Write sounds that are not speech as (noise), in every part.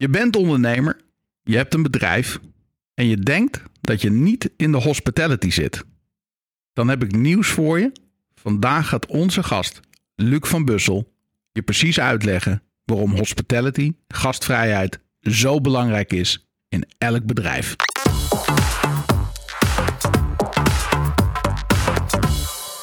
Je bent ondernemer, je hebt een bedrijf en je denkt dat je niet in de hospitality zit. Dan heb ik nieuws voor je. Vandaag gaat onze gast, Luc van Bussel, je precies uitleggen waarom hospitality, gastvrijheid, zo belangrijk is in elk bedrijf.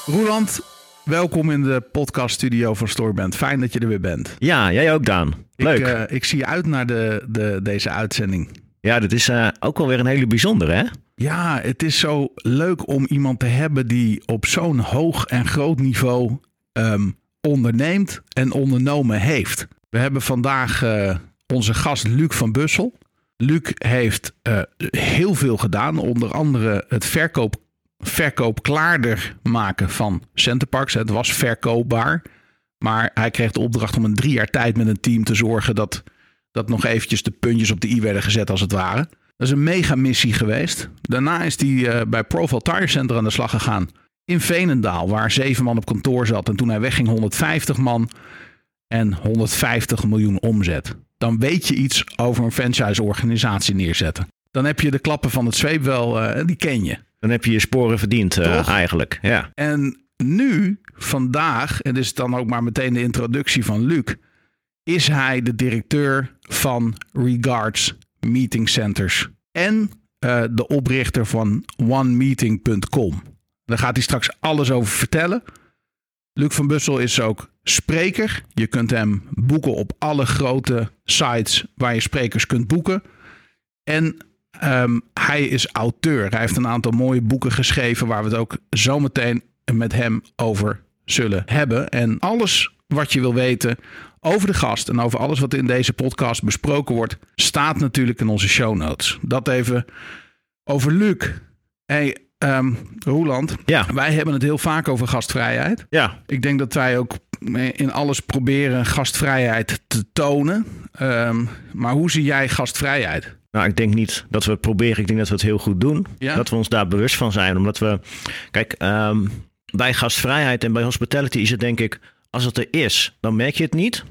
Roeland, welkom in de podcaststudio van Storyband. Fijn dat je er weer bent. Ja, jij ook, Daan. Leuk. Ik, eh, ik zie uit naar de, de, deze uitzending. Ja, dit is uh, ook wel weer een hele bijzondere, hè? Ja, het is zo leuk om iemand te hebben die op zo'n hoog en groot niveau ehm, onderneemt en ondernomen heeft. We hebben vandaag uh, onze gast Luc van Bussel. Luc heeft uh, heel veel gedaan, onder andere het verkoop, verkoopklaarder maken van Centerparks. Het was verkoopbaar, maar hij kreeg de opdracht om een drie jaar tijd met een team te zorgen dat, dat nog eventjes de puntjes op de i werden gezet als het ware. Dat is een mega missie geweest. Daarna is hij uh, bij Profile Tire Center aan de slag gegaan in Veenendaal, waar zeven man op kantoor zat. En toen hij wegging 150 man en 150 miljoen omzet. Dan weet je iets over een franchise-organisatie neerzetten. Dan heb je de klappen van het zweep wel, uh, die ken je. Dan heb je je sporen verdiend uh, eigenlijk. Ja. En nu, vandaag, en dit is dan ook maar meteen de introductie van Luc, is hij de directeur van Regards Meeting Centers en uh, de oprichter van onemeeting.com. Daar gaat hij straks alles over vertellen. Luc van Bussel is ook spreker. Je kunt hem boeken op alle grote sites waar je sprekers kunt boeken. En um, hij is auteur. Hij heeft een aantal mooie boeken geschreven waar we het ook zometeen met hem over zullen hebben. En alles wat je wil weten over de gast en over alles wat in deze podcast besproken wordt, staat natuurlijk in onze show notes. Dat even over Luc. Hey, um, Roeland, ja. wij hebben het heel vaak over gastvrijheid. Ja. Ik denk dat wij ook in alles proberen gastvrijheid te tonen. Um, maar hoe zie jij gastvrijheid? Nou, ik denk niet dat we het proberen. Ik denk dat we het heel goed doen. Ja? Dat we ons daar bewust van zijn. Omdat we, kijk, um, bij gastvrijheid en bij hospitality is het denk ik, als het er is, dan merk je het niet.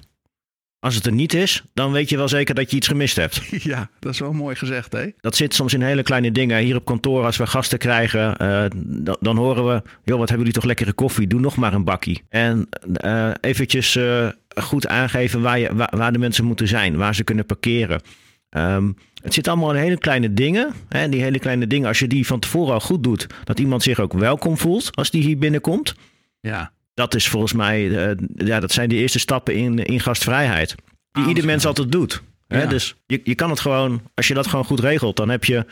Als het er niet is, dan weet je wel zeker dat je iets gemist hebt. (laughs) Ja, dat is wel mooi gezegd, hè? Dat zit soms in hele kleine dingen. Hier op kantoor, als we gasten krijgen, uh, dan, dan, horen we... joh, wat hebben jullie toch lekkere koffie? Doe nog maar een bakkie. En uh, eventjes uh, goed aangeven waar, je, waar, waar, de mensen moeten zijn. Waar ze kunnen parkeren. Um, het zit allemaal in hele kleine dingen. Hè? Die hele kleine dingen, als je die van tevoren al goed doet... dat iemand zich ook welkom voelt als die hier binnenkomt. Ja. Dat is volgens mij, uh, ja, dat zijn de eerste stappen in, in gastvrijheid. Die ieder mens altijd doet. Hè? Ja. Dus je, je kan het gewoon, als je dat gewoon goed regelt, dan heb je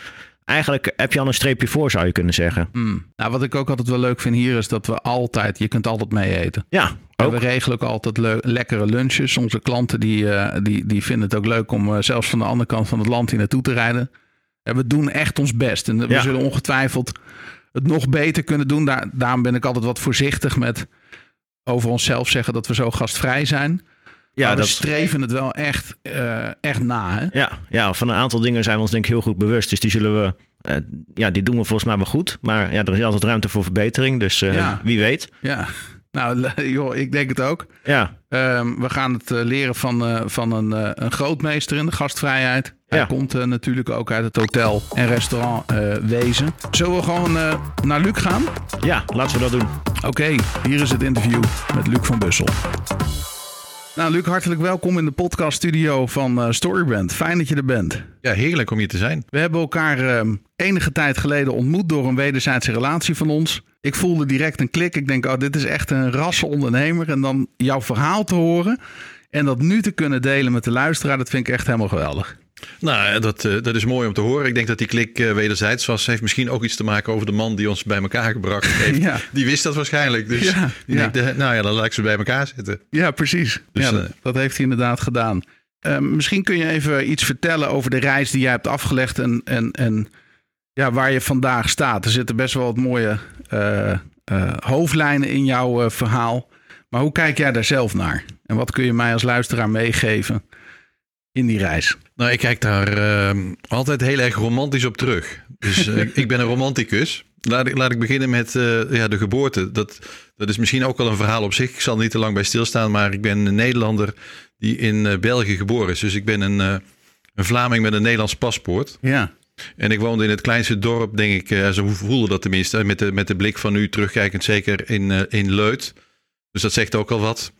eigenlijk heb je al een streepje voor, zou je kunnen zeggen. Mm. Nou, wat ik ook altijd wel leuk vind hier is dat we altijd, je kunt altijd mee eten. Ja, we regelen ook altijd le lekkere lunches. Onze klanten die, uh, die, die vinden het ook leuk om uh, zelfs van de andere kant van het land hier naartoe te rijden. En we doen echt ons best. En we Ja. zullen ongetwijfeld het nog beter kunnen doen. Daar, daarom ben ik altijd wat voorzichtig met over onszelf zeggen dat we zo gastvrij zijn. Ja, maar we dat- streven het wel echt, uh, echt na. Hè? Ja, ja, van een aantal dingen zijn we ons denk ik heel goed bewust. Dus die zullen we, uh, ja, die doen we volgens mij wel goed. Maar ja, er is altijd ruimte voor verbetering. Dus uh, Ja. wie weet. Ja, nou (laughs) joh, ik denk het ook. Ja, Um, we gaan het uh, leren van, uh, van een, uh, een grootmeester in de gastvrijheid. Hij Ja. komt uh, natuurlijk ook uit het hotel- en restaurantwezen. Zullen we gewoon uh, naar Luc gaan? ja, laten we dat doen. Oké, okay, hier is het interview met Luc van Bussel. Nou, Luc, hartelijk welkom in de podcaststudio van uh, Storyband. Fijn dat je er bent. Ja, heerlijk om hier te zijn. We hebben elkaar uh, enige tijd geleden ontmoet door een wederzijdse relatie van ons. Ik voelde direct een klik. Ik denk, oh, dit is echt een rasse ondernemer. En dan jouw verhaal te horen en dat nu te kunnen delen met de luisteraar, dat vind ik echt helemaal geweldig. Nou, dat, uh, dat is mooi om te horen. Ik denk dat die klik uh, wederzijds was. Heeft misschien ook iets te maken over de man die ons bij elkaar gebracht (laughs) heeft. ja. Die wist dat waarschijnlijk. Dus ja, die ja. Nou ja, dan laat ik ze bij elkaar zitten. Ja, precies. Dus, ja, dat, dat, heeft hij inderdaad gedaan. Uh, misschien kun je even iets vertellen over de reis die jij hebt afgelegd en, en, en ja, waar je vandaag staat. Er zitten best wel wat mooie uh, hoofdlijnen in jouw verhaal. Maar hoe kijk jij daar zelf naar? En wat kun je mij als luisteraar meegeven in die reis? Nou, ik kijk daar uh, altijd heel erg romantisch op terug. Dus (laughs) uh, ik ben een romanticus. Laat ik, laat ik beginnen met uh, ja, de geboorte. Dat, dat is misschien ook wel een verhaal op zich. Ik zal niet te lang bij stilstaan, maar ik ben een Nederlander die in uh, België geboren is. Dus ik ben een, een Vlaming met een Nederlands paspoort. Ja. En ik woonde in het kleinste dorp, denk ik. Zo voelde dat tenminste. Met de, met de blik van nu terugkijkend, zeker in, in Leut. Dus dat zegt ook al wat.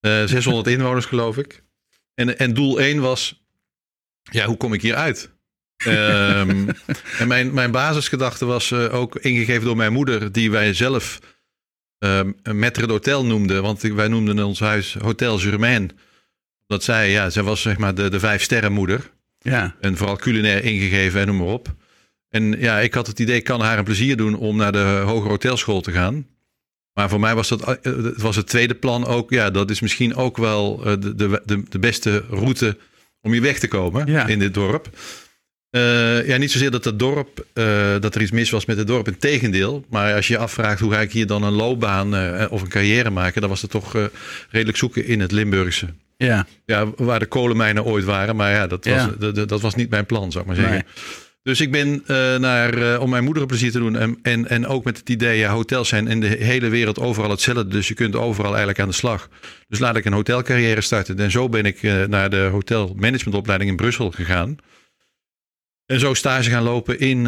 Uh, 600 inwoners, geloof ik. En, en doel 1 was: ja, hoe kom ik hier uit? um, (laughs) en mijn, mijn basisgedachte was ook ingegeven door mijn moeder, die wij zelf um, Maître d'Hotel noemden. Want wij noemden ons huis Hotel Germain. Dat zij, ja, zij was zeg maar de, de vijf sterrenmoeder. Ja. En vooral culinair ingegeven en noem maar op. En ja, ik had het idee, ik kan haar een plezier doen om naar de hogere hotelschool te gaan. Maar voor mij was dat eh, het, was het tweede plan ook. Ja, dat is misschien ook wel eh, de, de, de beste route om hier weg te komen Ja. in dit dorp. Eh, ja, niet zozeer dat het dorp, eh, dat er iets mis was met het dorp. Integendeel. Maar als je je afvraagt hoe ga ik hier dan een loopbaan eh, of een carrière maken, dan was het toch eh, redelijk zoeken in het Limburgse. Ja. Ja, waar de kolenmijnen ooit waren. Maar ja, dat was, Ja. dat was niet mijn plan, zou ik maar zeggen. Nee. Dus ik ben eh, naar, eh, om mijn moeder een plezier te doen. En, en, en ook met het idee, ja, hotels zijn in de hele wereld overal hetzelfde. Dus je kunt overal eigenlijk aan de slag. Dus laat ik een hotelcarrière starten. En zo ben ik eh, naar de hotelmanagementopleiding in Brussel gegaan. En zo stage gaan lopen in,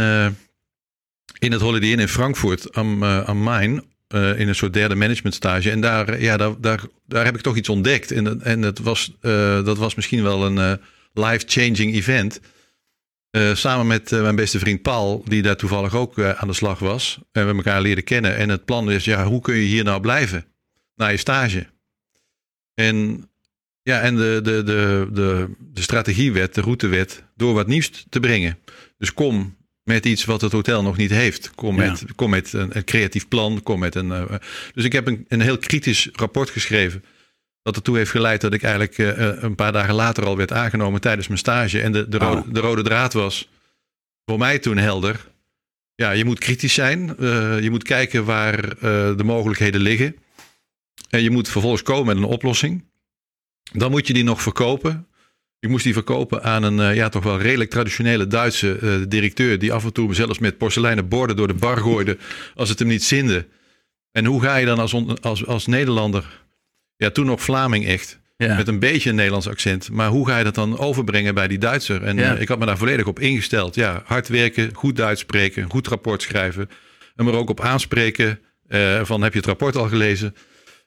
in het Holiday Inn in Frankfurt am, am Main. in een soort derde managementstage. En daar, ja, daar, daar, daar heb ik toch iets ontdekt. En, en dat, was, dat was misschien wel een life-changing event. Eh, samen met eh, mijn beste vriend Paul, die daar toevallig ook eh, aan de slag was. En we elkaar leren kennen. En het plan is, ja, hoe kun je hier nou blijven? Na je stage. En, ja, en de, de, de, de, de strategiewet, de routewet, door wat nieuws te brengen. Dus kom met iets wat het hotel nog niet heeft. Kom Ja. met, kom met een, een creatief plan. Kom met een, dus ik heb een, een heel kritisch rapport geschreven. Dat ertoe heeft geleid dat ik eigenlijk eh, eh, een paar dagen later al werd aangenomen tijdens mijn stage. En de, de, rode, Oh. de rode draad was voor mij toen helder. Ja, je moet kritisch zijn. Eh, je moet kijken waar de mogelijkheden liggen. En je moet vervolgens komen met een oplossing. Dan moet je die nog verkopen. Ik moest die verkopen aan een ja, toch wel redelijk traditionele Duitse directeur. Die af en toe zelfs met porseleinen borden door de bar gooide. als het hem niet zinde. En hoe ga je dan als, als, als Nederlander. Ja, toen nog Vlaming echt. Ja. Met een beetje een Nederlands accent. Maar hoe ga je dat dan overbrengen bij die Duitser? En Ja. eh, ik had me daar volledig op ingesteld. Ja, hard werken, goed Duits spreken, goed rapport schrijven. En er ook op aanspreken eh, van heb je het rapport al gelezen?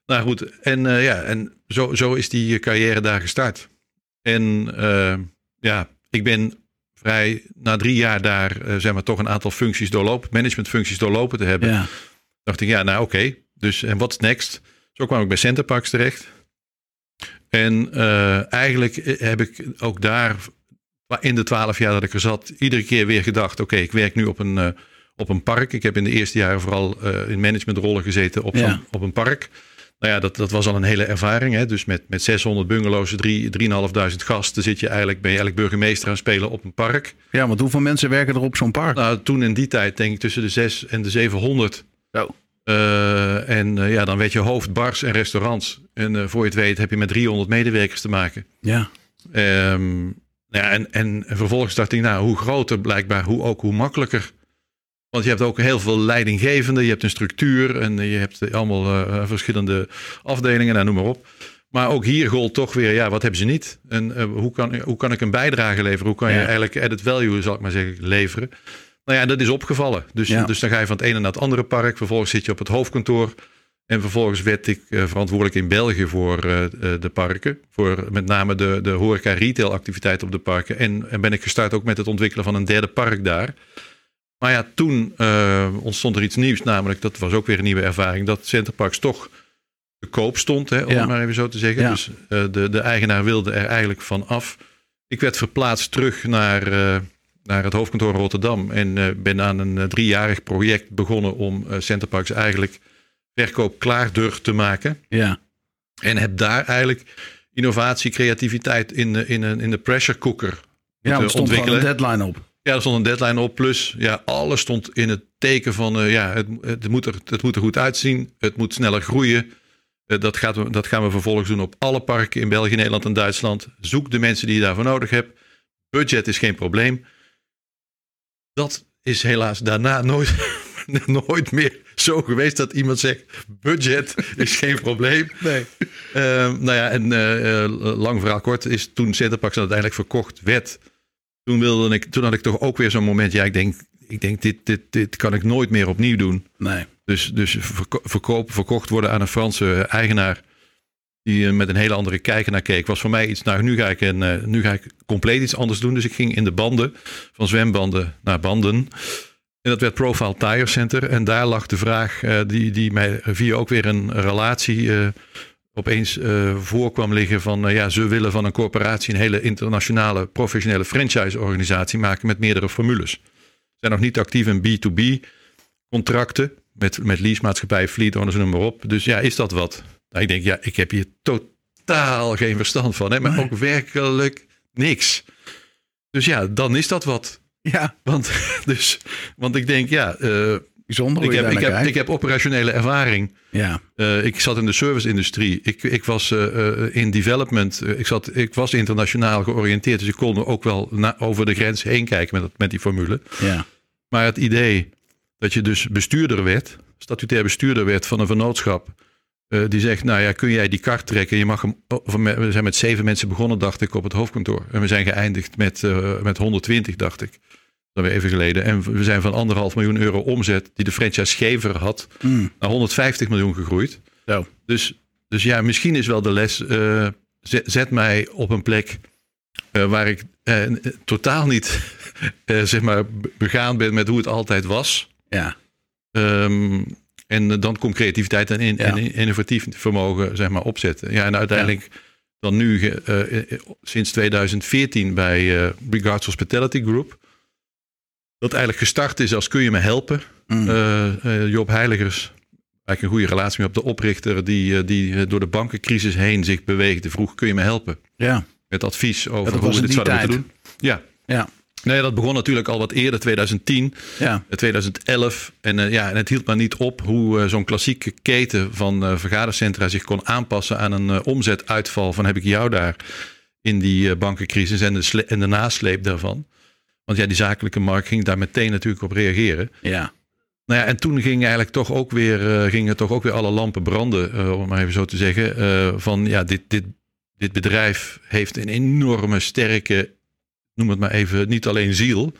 Nou goed, en eh, ja, en zo, zo is die carrière daar gestart. En ja, ik ben vrij na drie jaar daar zeg maar toch een aantal functies doorlopen, managementfuncties doorlopen te hebben Ja. dacht ik, ja, nou oké. Dus en what's next? Zo kwam ik bij Centerparks terecht. En eh, eigenlijk heb ik ook daar, in de twaalf jaar dat ik er zat, iedere keer weer gedacht: oké, ik werk nu op een, eh, op een park. Ik heb in de eerste jaren vooral eh, in managementrollen gezeten op, Ja. op een park. Nou ja, dat, dat was al een hele ervaring. Hè? Dus met, met 600 bungalows, drie- 3.500 gasten, zit je eigenlijk, ben je eigenlijk burgemeester aan het spelen op een park. ja, want hoeveel mensen werken er op zo'n park? Nou, toen in die tijd denk ik tussen de 6 en de 700. Zo. Eh, en eh, ja, dan werd je hoofd bars en restaurants. En eh, voor je het weet heb je met 300 medewerkers te maken. Ja. Ehm, ja, en, en vervolgens dacht ik, nou, hoe groter blijkbaar, hoe ook hoe makkelijker. Want je hebt ook heel veel leidinggevenden, je hebt een structuur en je hebt allemaal verschillende afdelingen, nou, noem maar op. Maar ook hier gold toch weer, ja, wat hebben ze niet? En hoe, kan, hoe kan ik een bijdrage leveren? Hoe kan je Ja. eigenlijk added value, zal ik maar zeggen, leveren? Nou ja, dat is opgevallen. Dus, Ja. dus dan ga je van het ene naar het andere park. Vervolgens zit je op het hoofdkantoor. En vervolgens werd ik eh, verantwoordelijk in België voor eh, eh, de parken. Voor met name de, de horeca-retail activiteiten op de parken. En, en ben ik gestart ook met het ontwikkelen van een derde park daar. Maar ja, toen ontstond er iets nieuws. Namelijk, dat was ook weer een nieuwe ervaring. Dat Centerparks toch te koop stond, hè, om Ja. het maar even zo te zeggen. Ja. Dus de, de eigenaar wilde er eigenlijk van af. Ik werd verplaatst terug naar, naar het hoofdkantoor Rotterdam. En eh, ben aan een eh, driejarig project begonnen om eh, Centerparks eigenlijk verkoop klaardur te maken. Ja. En heb daar eigenlijk innovatie, creativiteit in de, in een, in de pressure cooker Ja, er stond een deadline op. Ja, er stond een deadline op. Plus, ja, alles stond in het teken van, ja, het, het, moet er, het moet er goed uitzien. Het moet sneller groeien. Dat, gaat, we- dat gaan we vervolgens doen op alle parken in België, Nederland en Duitsland. Zoek de mensen die je daarvoor nodig hebt. Budget is geen probleem. Dat is helaas daarna nooit, (laughs) nooit meer zo geweest dat iemand zegt: budget is geen probleem. Nee. Ehm, nou ja, en eh, eh, lang verhaal kort is toen Centerparks uiteindelijk verkocht werd. Toen, wilde ik, toen had ik toch ook weer zo'n moment. Ja, ik denk, ik denk dit, dit, dit kan ik nooit meer opnieuw doen. Nee. Dus, dus verko- verkoop, verkocht worden aan een Franse eigenaar. Die eh, met een hele andere kijker naar keek. Was voor mij iets. Nou, nu ga, ik een, eh, nu ga ik compleet iets anders doen. Dus ik ging in de banden. Van zwembanden naar banden. En dat werd Profile Tire Center. En daar lag de vraag. eh, die, die mij via ook weer een relatie. opeens eh voor kwam liggen. Van ja, ze willen van een corporatie. een hele internationale professionele franchise-organisatie maken. met meerdere formules. Ze zijn nog niet actief in B2B contracten met, met leasemaatschappijen, fleet owners en noem maar op. Dus ja, is dat wat? Nou, ik denk, ja, ik heb hier totaal geen verstand van, hè, maar ook werkelijk niks. Dus ja, dan is dat wat. Ja, Want, (laughs) dus, want ik denk, ja, eh, bijzonder ik, heb, ik, heb, ik heb operationele ervaring. Ja, Eh, ik zat in de service-industrie. Ik, ik was eh, in development. Ik, zat, ik was internationaal georiënteerd. Dus ik kon ook wel na- over de grens heen kijken met, met die formule. ja, Maar het idee dat je dus bestuurder werd, statutair bestuurder werd van een vennootschap. Eh, die zegt, nou ja, kun jij die kart trekken? Je mag hem, oh, we zijn met zeven mensen begonnen, dacht ik, op het hoofdkantoor. En we zijn geëindigd met, eh, met 120, dacht ik. Dat weer even geleden. En we zijn van anderhalf miljoen euro omzet, die de franchisegever had, Mm, naar 150 miljoen gegroeid. zo. Dus, dus ja, misschien is wel de les. eh, zet, zet mij op een plek waar ik totaal niet (laughs) zeg maar be- begaan ben met hoe het altijd was. Ja, Ehm, en eh, dan komt creativiteit en, in, Ja. en innovatief vermogen zeg maar, opzetten. Ja, en uiteindelijk dan nu eh, eh, sinds 2014 bij eh, Regards Hospitality Group. Dat eigenlijk gestart is als kun je me helpen. Mm, Job Heiligers, eigenlijk een goede relatie mee op de oprichter die, die door de bankencrisis heen zich beweegde. Vroeg, kun je me helpen? ja, Met advies over hoe we dit zouden moeten doen. Ja. ja, Nee, dat begon natuurlijk al wat eerder, 2010, ja, eh, 2011. En, eh, ja, en het hield maar niet op hoe eh, zo'n klassieke keten van eh, vergadercentra zich kon aanpassen aan een omzetuitval van heb ik jou daar in die bankencrisis en de, en de nasleep daarvan. Want ja, die zakelijke markt ging daar meteen natuurlijk op reageren. ja, Nou ja, en toen ging eigenlijk toch ook weer, gingen toch ook weer alle lampen branden, om het maar even zo te zeggen. van ja, dit, dit, dit bedrijf heeft een enorme sterke, noem het maar even, niet alleen ziel.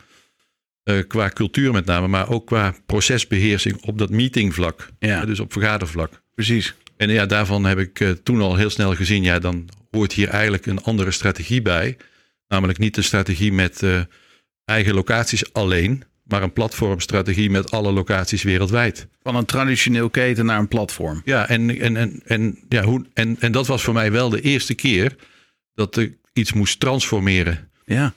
eh, qua cultuur met name, maar ook qua procesbeheersing op dat meetingvlak. ja, dus op vergadervlak. precies. En ja, daarvan heb ik eh, toen al heel snel gezien, ja, dan hoort hier eigenlijk een andere strategie bij. Namelijk niet de strategie met eh, eigen locaties alleen, maar een platformstrategie met alle locaties wereldwijd. Van een traditioneel keten naar een platform. Ja, en, en, en, en, ja, hoe, en, en dat was voor mij wel de eerste keer dat ik iets moest transformeren. Ja,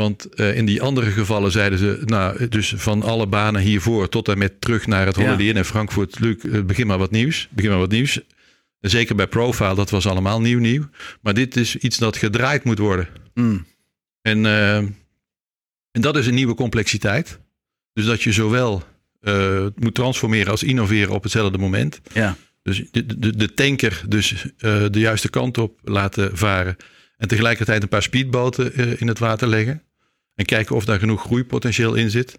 Want eh, in die andere gevallen zeiden ze, nou, dus van alle banen hiervoor tot en met terug naar het. Holiday Inn en Frankfurt, Luc, eh, begin maar wat nieuws. Begin maar wat nieuws. En zeker bij Profile, dat was allemaal nieuw nieuw. Maar dit is iets dat gedraaid moet worden. mm, En, eh, en dat is een nieuwe complexiteit. Dus dat je zowel moet transformeren als innoveren op hetzelfde moment. ja, Dus de, de, de tanker dus de juiste kant op laten varen. En tegelijkertijd een paar speedboten in het water leggen. En kijken of daar genoeg groeipotentieel in zit.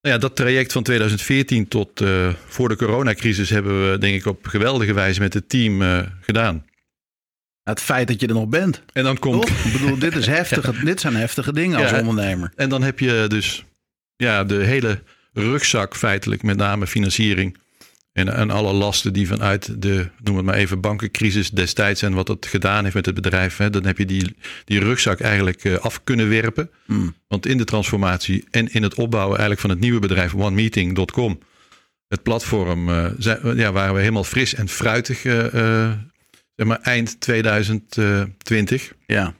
Nou ja, dat traject van 2014 tot eh, voor de coronacrisis hebben we denk ik op geweldige wijze met het team eh, gedaan. het feit dat je er nog bent. En dan komt Toch? Ik bedoel, dit, is (laughs) heftige, dit zijn heftige dingen als ondernemer. En dan heb je dus ja, de hele rugzak feitelijk, met name financiering. En, en alle lasten die vanuit de, noem het maar even, bankencrisis destijds en wat het gedaan heeft met het bedrijf. Hè, dan heb je die, die rugzak eigenlijk eh, af kunnen werpen. Mm, Want in de transformatie en in het opbouwen eigenlijk van het nieuwe bedrijf OneMeeting.com, het platform, eh, zijn, ja, waren we helemaal fris en fruitig eh, eh, zeg maar eind 2020. ja,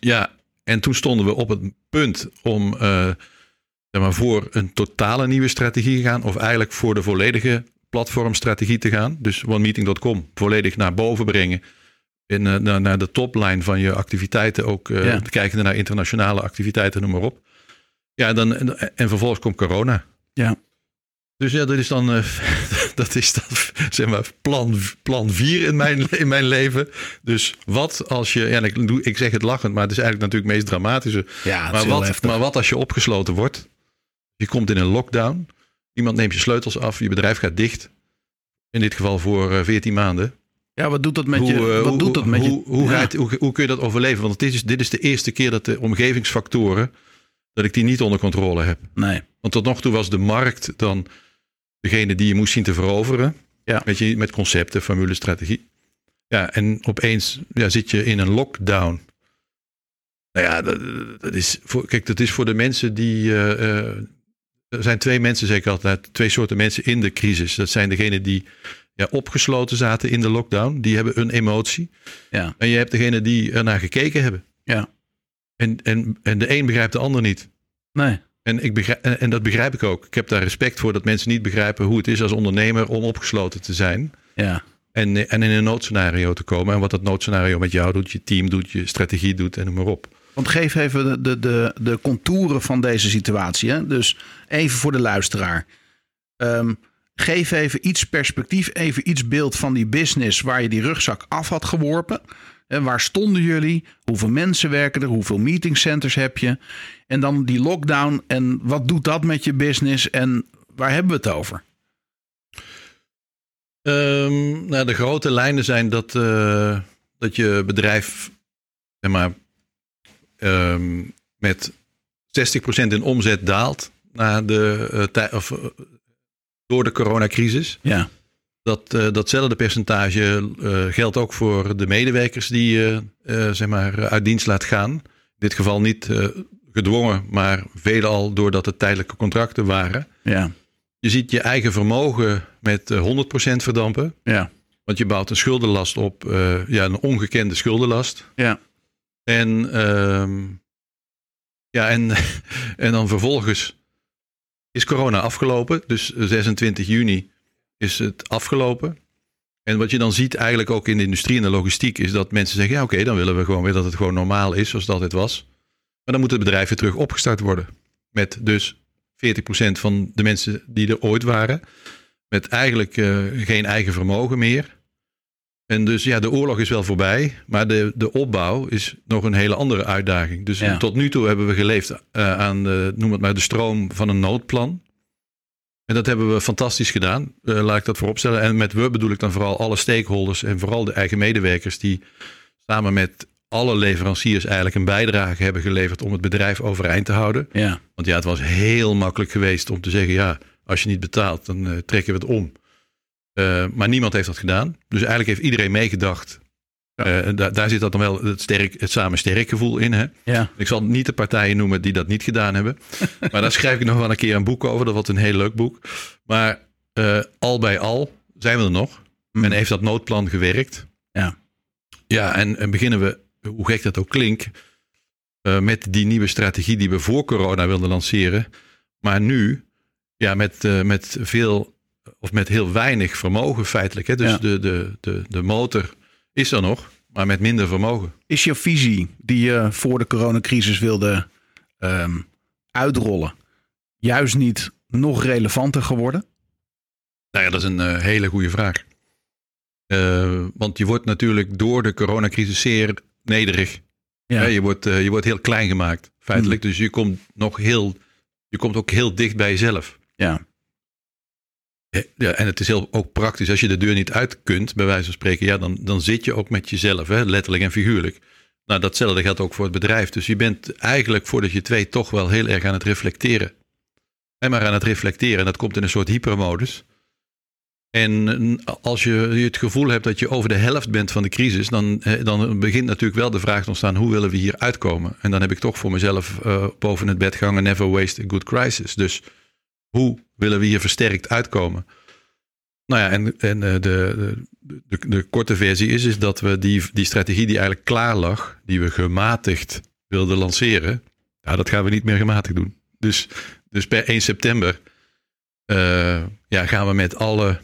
Ja, en toen stonden we op het punt om eh, zeg maar voor een totale nieuwe strategie te gaan. Of eigenlijk voor de volledige platformstrategie te gaan. Dus onemeeting.com volledig naar boven brengen. En eh, naar, naar de topline van je activiteiten ook. eh Ja. Kijken naar internationale activiteiten, noem maar op. Ja, dan, en, en vervolgens komt corona. Ja. Dus ja, dat is dan, eh, (laughs) dat is dan zeg maar plan, plan 4 in mijn, (laughs) in mijn leven. Dus wat als je, ja, ik, ik zeg het lachend, maar het is eigenlijk natuurlijk het meest dramatische. ja het is Maar wat, maar wat als je opgesloten wordt? Je komt in een lockdown. Iemand neemt je sleutels af, je bedrijf gaat dicht. In dit geval voor eh, 14 maanden. Ja, wat doet dat met je? Hoe, eh, Wat hoe- doet dat met hoe, je? Hoe, Ja. gaat- hoe, hoe kun je dat overleven? Want dit is, dit is de eerste keer dat de omgevingsfactoren, dat ik die niet onder controle heb. Nee. Want tot nog toe was de markt dan degene die je moest zien te veroveren. Ja. Weet je, met concepten, formule, strategie. Ja, en opeens ja, zit je in een lockdown. Nou ja, dat, dat is voor, kijk, dat is voor de mensen die. eh, eh, er zijn twee mensen, zeg ik altijd, twee soorten mensen in de crisis. Dat zijn degenen die ja, opgesloten zaten in de lockdown. Die hebben een emotie. Ja. En je hebt degenen die ernaar gekeken hebben. Ja. En, en, en de een begrijpt de ander niet. Nee. En, ik begrijp, en en dat begrijp ik ook. Ik heb daar respect voor dat mensen niet begrijpen hoe het is als ondernemer om opgesloten te zijn. Ja. En, en in een noodscenario te komen. En wat dat noodscenario met jou doet, je team doet, je strategie doet en noem maar op. Want geef even de, de, de, de contouren van deze situatie. Hè? Dus even voor de luisteraar. Ehm, geef even iets perspectief, even iets beeld van die business waar je die rugzak af had geworpen. En waar stonden jullie? Hoeveel mensen werken er? Hoeveel meetingcenters heb je? En dan die lockdown. En wat doet dat met je business? En waar hebben we het over? Ehm, nou, de grote lijnen zijn dat, eh, dat je bedrijf zeg maar, ehm, met 60% in omzet daalt na de, tij- of, eh, door de coronacrisis. Ja, Dat, eh, datzelfde percentage geldt ook voor de medewerkers die je zeg maar, uit dienst laat gaan. In dit geval niet gedwongen, maar veelal doordat het tijdelijke contracten waren. ja, Je ziet je eigen vermogen met eh, 100% verdampen. ja, Want je bouwt een schuldenlast op, ja, een ongekende schuldenlast. ja, En, ehm, ja, en, (laughs) en dan vervolgens is corona afgelopen. Dus 26 juni is het afgelopen. En wat je dan ziet eigenlijk ook in de industrie en de logistiek... is dat mensen zeggen, ja oké, dan willen we gewoon weer dat het gewoon normaal is zoals het altijd was. Maar dan moet het bedrijf weer terug opgestart worden. Met dus 40% van de mensen die er ooit waren. Met eigenlijk eh, geen eigen vermogen meer. En dus ja, de oorlog is wel voorbij, maar de, de opbouw is nog een hele andere uitdaging. Dus Ja. tot nu toe hebben we geleefd eh, aan, de, noem het maar, de stroom van een noodplan. En dat hebben we fantastisch gedaan, eh, laat ik dat vooropstellen. En met we bedoel ik dan vooral alle stakeholders en vooral de eigen medewerkers die samen met alle leveranciers eigenlijk een bijdrage hebben geleverd om het bedrijf overeind te houden. ja, Want ja, het was heel makkelijk geweest om te zeggen: ja, als je niet betaalt, dan eh, trekken we het om. Eh, maar niemand heeft dat gedaan. Dus eigenlijk heeft iedereen meegedacht. Eh, daar, daar zit dat dan wel het, sterk, het samen sterk gevoel in. Hè? ja, Ik zal niet de partijen noemen die dat niet gedaan hebben. (laughs) maar daar schrijf ik nog wel een keer een boek over. Dat wordt een heel leuk boek. Maar eh, al bij al zijn we er nog. Mm. En heeft dat noodplan gewerkt. Ja. Ja, en, en beginnen we, hoe gek dat ook klinkt, eh, met die nieuwe strategie die we voor corona wilden lanceren. Maar nu, ja, met, eh, met veel, of met heel weinig vermogen feitelijk. Hè? Dus Ja. de, de, de, de motor is er nog, maar met minder vermogen. Is jouw visie die je voor de coronacrisis wilde ehm, uitrollen, juist niet nog relevanter geworden? Nou ja, dat is een eh, hele goede vraag. Eh, want je wordt natuurlijk door de coronacrisis zeer nederig. Ja, je, wordt, eh, je wordt heel klein gemaakt, feitelijk. Dus je komt nog heel, je komt ook heel dicht bij jezelf. ja, Ja, en het is heel ook praktisch. Als je de deur niet uit kunt, bij wijze van spreken, ja, dan, dan zit je ook met jezelf, hè, letterlijk en figuurlijk. Nou, datzelfde geldt ook voor het bedrijf. Dus je bent eigenlijk, voordat je het weet, toch wel heel erg aan het reflecteren. En maar aan het reflecteren. En dat komt in een soort hypermodus. En als je het gevoel hebt dat je over de helft bent van de crisis, dan, dan begint natuurlijk wel de vraag te ontstaan: hoe willen we hier uitkomen? En dan heb ik toch voor mezelf eh, boven het bed gehangen: never waste a good crisis. Dus hoe willen we hier versterkt uitkomen? Nou ja, en, en eh, de, de, de, de korte versie is, is dat we die, die strategie die eigenlijk klaar lag, die we gematigd wilden lanceren, ja, dat gaan we niet meer gematigd doen. Dus, dus per 1 september eh, ja, gaan we met alle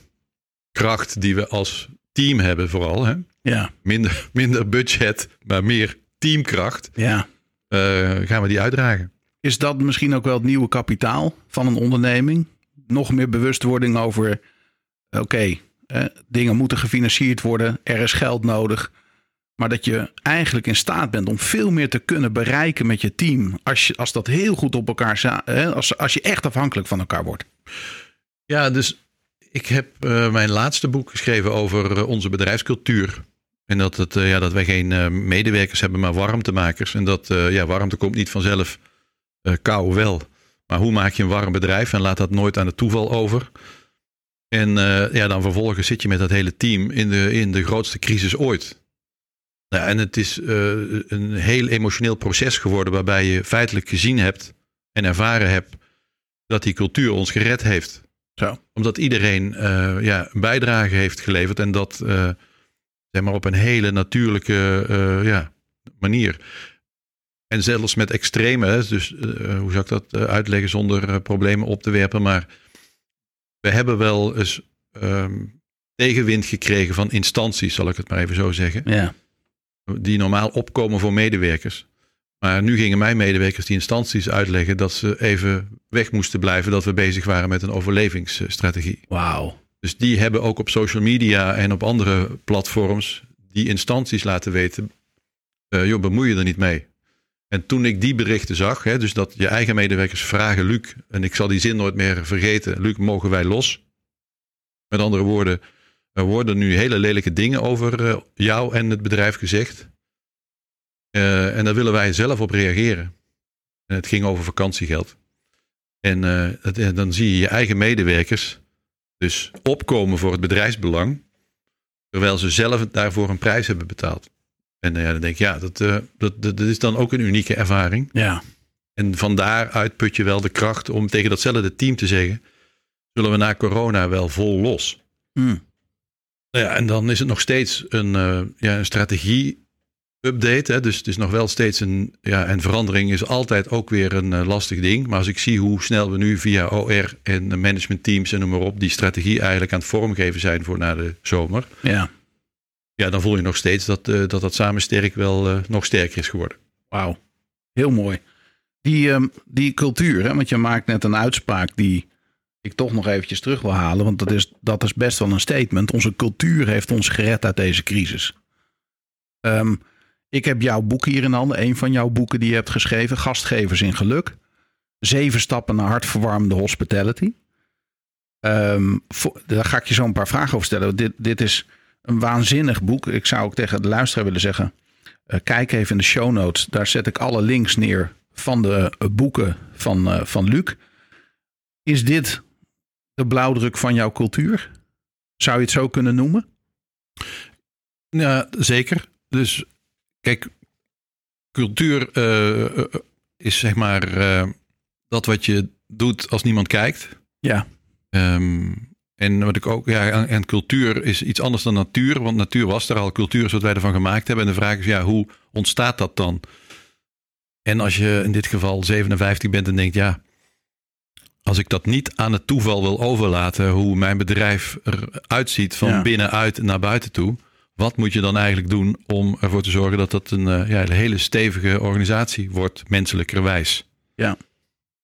kracht die we als team hebben, vooral, hè? ja, Minder, minder budget, maar meer teamkracht, ja. eh, gaan we die uitdragen. Is dat misschien ook wel het nieuwe kapitaal van een onderneming? Nog meer bewustwording over, oké, eh, dingen moeten gefinancierd worden, er is geld nodig. Maar dat je eigenlijk in staat bent om veel meer te kunnen bereiken met je team. Als, je, als dat heel goed op elkaar als, als je echt afhankelijk van elkaar wordt. Ja, dus ik heb uh, mijn laatste boek geschreven over uh, onze bedrijfscultuur. En dat, het, uh, ja, dat wij geen medewerkers hebben, maar warmtemakers. En dat ja, warmte komt niet vanzelf, kou wel. Maar hoe maak je een warm bedrijf en laat dat nooit aan het toeval over? En ja, dan vervolgens zit je met dat hele team in de, in de grootste crisis ooit. Nou, en het is een heel emotioneel proces geworden waarbij je feitelijk gezien hebt en ervaren hebt dat die cultuur ons gered heeft. Zo. Omdat iedereen uh, ja, een bijdrage heeft geleverd en dat zeg maar op een hele natuurlijke ja, manier. En zelfs met extreme, dus hoe zou ik dat uitleggen zonder problemen op te werpen, maar we hebben wel eens um, tegenwind gekregen van instanties, zal ik het maar even zo zeggen. Ja. Die normaal opkomen voor medewerkers. Maar nu gingen mijn medewerkers die instanties uitleggen dat ze even weg moesten blijven, dat we bezig waren met een overlevingsstrategie. Wauw. Dus die hebben ook op social media en op andere platforms die instanties laten weten, uh, joh, bemoei je er niet mee. En toen ik die berichten zag, hè, dus dat je eigen medewerkers vragen, Luc, en ik zal die zin nooit meer vergeten, Luc, mogen wij los? Met andere woorden, er worden nu hele lelijke dingen over uh, jou en het bedrijf gezegd. Uh, en daar willen wij zelf op reageren. En het ging over vakantiegeld. En uh, het, dan zie je je eigen medewerkers dus opkomen voor het bedrijfsbelang, terwijl ze zelf daarvoor een prijs hebben betaald. En uh, ja, dan denk ik, ja, dat, dat, dat, is dan ook een unieke ervaring. Ja. En van daaruit put je wel de kracht om tegen datzelfde team te zeggen, zullen we na corona wel vol los. Hmm. Nou ja, en dan is het nog steeds een, ja, een strategie update. Hè? Dus het is nog wel steeds een. Ja, en verandering is altijd ook weer een uh, lastig ding. Maar als ik zie hoe snel we nu via OR en managementteams en noem maar op. die strategie eigenlijk aan het vormgeven zijn voor na de zomer. Ja. Ja, dan voel je nog steeds dat uh, dat, dat samen sterk wel uh, nog sterker is geworden. Wauw. Heel mooi. Die, um, die cultuur, hè? want je maakt net een uitspraak die ik toch nog eventjes terug wil halen. Want dat is, dat is best wel een statement. Onze cultuur heeft ons gered uit deze crisis. Um, ik heb jouw boek hier in handen. Een van jouw boeken die je hebt geschreven. Gastgevers in geluk. Zeven stappen naar hartverwarmende hospitality. Um, daar ga ik je zo een paar vragen over stellen. Dit, dit is een waanzinnig boek. Ik zou ook tegen de luisteraar willen zeggen. Uh, kijk even in de show notes. Daar zet ik alle links neer van de uh, boeken van, uh, van Luc. Is dit de blauwdruk van jouw cultuur? Zou je het zo kunnen noemen? Ja, zeker. Dus Kijk, cultuur is zeg maar dat wat je doet als niemand kijkt. Ja. Um, en wat ik ook, ja, en cultuur is iets anders dan natuur, want natuur was er al, cultuur is wat wij ervan gemaakt hebben. En de vraag is, ja, hoe ontstaat dat dan? En als je in dit geval 57 bent en denkt, ja, als ik dat niet aan het toeval wil overlaten, hoe mijn bedrijf eruit ziet van binnenuit naar buiten toe, wat moet je dan eigenlijk doen om ervoor te zorgen dat dat een, uh, ja, een hele stevige organisatie wordt, menselijkerwijs? Ja.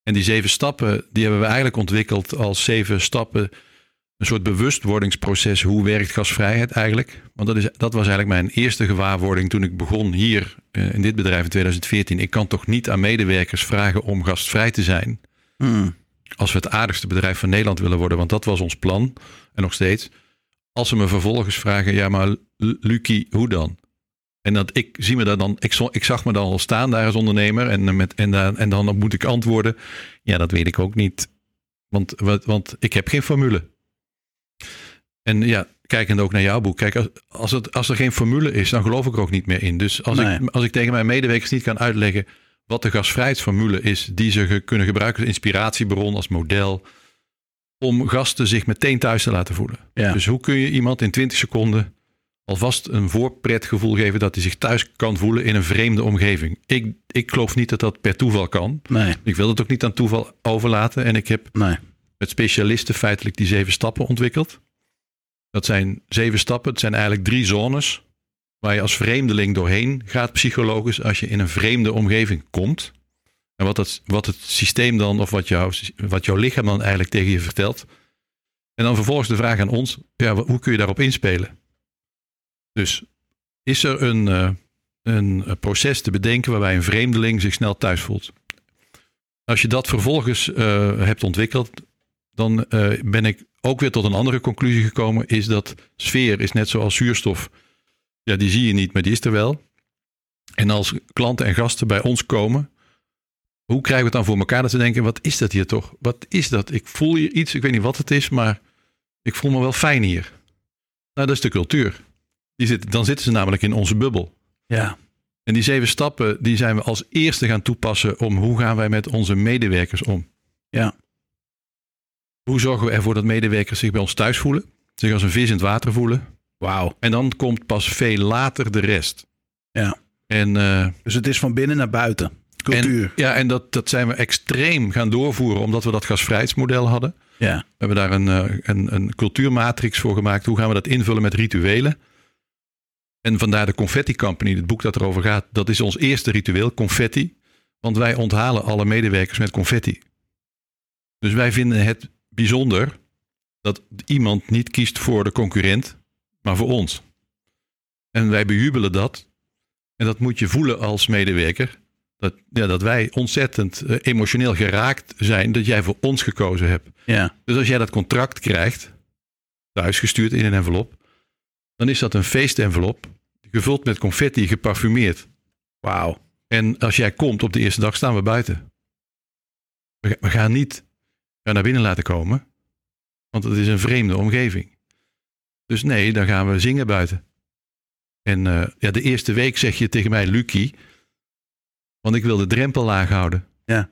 En die zeven stappen, die hebben we eigenlijk ontwikkeld als zeven stappen. Een soort bewustwordingsproces. Hoe werkt gasvrijheid eigenlijk? Want dat, is, dat was eigenlijk mijn eerste gewaarwording toen ik begon hier uh, in dit bedrijf in 2014. Ik kan toch niet aan medewerkers vragen om gastvrij te zijn. Hmm. Als we het aardigste bedrijf van Nederland willen worden, want dat was ons plan en nog steeds als ze me vervolgens vragen, ja, maar Lucie, hoe dan? En dat ik zie me daar dan, ik, ik zag me dan al staan daar als ondernemer en, eh, met, en, en dan moet ik antwoorden. Ja, dat weet ik ook niet. Want, want ik heb geen formule. En ja, kijkend ook naar jouw boek. Kijk, als, als, het, als er geen formule is, dan geloof ik er ook niet meer in. Dus als, ik, als ik tegen mijn medewerkers niet kan uitleggen wat de gasvrijheidsformule is, die ze kunnen gebruiken als inspiratiebron, als model, om gasten zich meteen thuis te laten voelen. Dus hoe kun je iemand in 20 seconden alvast een voorpretgevoel geven dat hij zich thuis kan voelen in een vreemde omgeving? Ik, ik geloof niet dat dat per toeval kan. Nee. Ik wil het ook niet aan toeval overlaten. En ik heb nee. met specialisten feitelijk die zeven stappen ontwikkeld. Dat zijn zeven stappen. Het zijn eigenlijk drie zones waar je als vreemdeling doorheen gaat psychologisch als je in een vreemde omgeving komt. En wat, het, wat het systeem dan, of wat, jou, wat jouw lichaam dan eigenlijk tegen je vertelt. En dan vervolgens de vraag aan ons, ja, hoe kun je daarop inspelen? Dus is er een, uh, een proces te bedenken waarbij een vreemdeling zich snel thuis voelt? Als je dat vervolgens uh, hebt ontwikkeld, dan eh, ben ik ook weer tot een andere conclusie gekomen. Is dat sfeer is net zoals zuurstof. Ja, die zie je niet, maar die is er wel. En als klanten en gasten bij ons komen, hoe krijgen we het dan voor elkaar dat ze denken: wat is dat hier toch? Wat is dat? Ik voel hier iets, ik weet niet wat het is, maar ik voel me wel fijn hier. Nou, dat is de cultuur. Die zit, dan zitten ze namelijk in onze bubbel. Ja. En die zeven stappen, die zijn we als eerste gaan toepassen om hoe gaan wij met onze medewerkers om. Ja. Hoe zorgen we ervoor dat medewerkers zich bij ons thuis voelen, zich als een vis in het water voelen. Wauw. En dan komt pas veel later de rest. Ja. En, uh, dus het is van binnen naar buiten. Cultuur. En, ja, en dat, dat zijn we extreem gaan doorvoeren, omdat we dat gasvrijheidsmodel hadden. Ja. We hebben daar een, uh, een, een cultuurmatrix voor gemaakt. Hoe gaan we dat invullen met rituelen? En vandaar de Confetti Company, het boek dat erover gaat. Dat is ons eerste ritueel, confetti. Want wij onthalen alle medewerkers met confetti. Dus wij vinden het bijzonder dat iemand niet kiest voor de concurrent, maar voor ons. En wij bejubelen dat. En dat moet je voelen als medewerker. Dat, ja, dat wij ontzettend uh, emotioneel geraakt zijn dat jij voor ons gekozen hebt. Ja. Dus als jij dat contract krijgt, thuisgestuurd in een envelop, dan is dat een feestenvelop, gevuld met confetti, geparfumeerd. Wauw. En als jij komt op de eerste dag, staan we buiten. We, we gaan niet naar binnen laten komen, want het is een vreemde omgeving. Dus nee, dan gaan we zingen buiten. En uh, ja, de eerste week zeg je tegen mij, Lucky, want ik wil de drempel laag houden. Ja.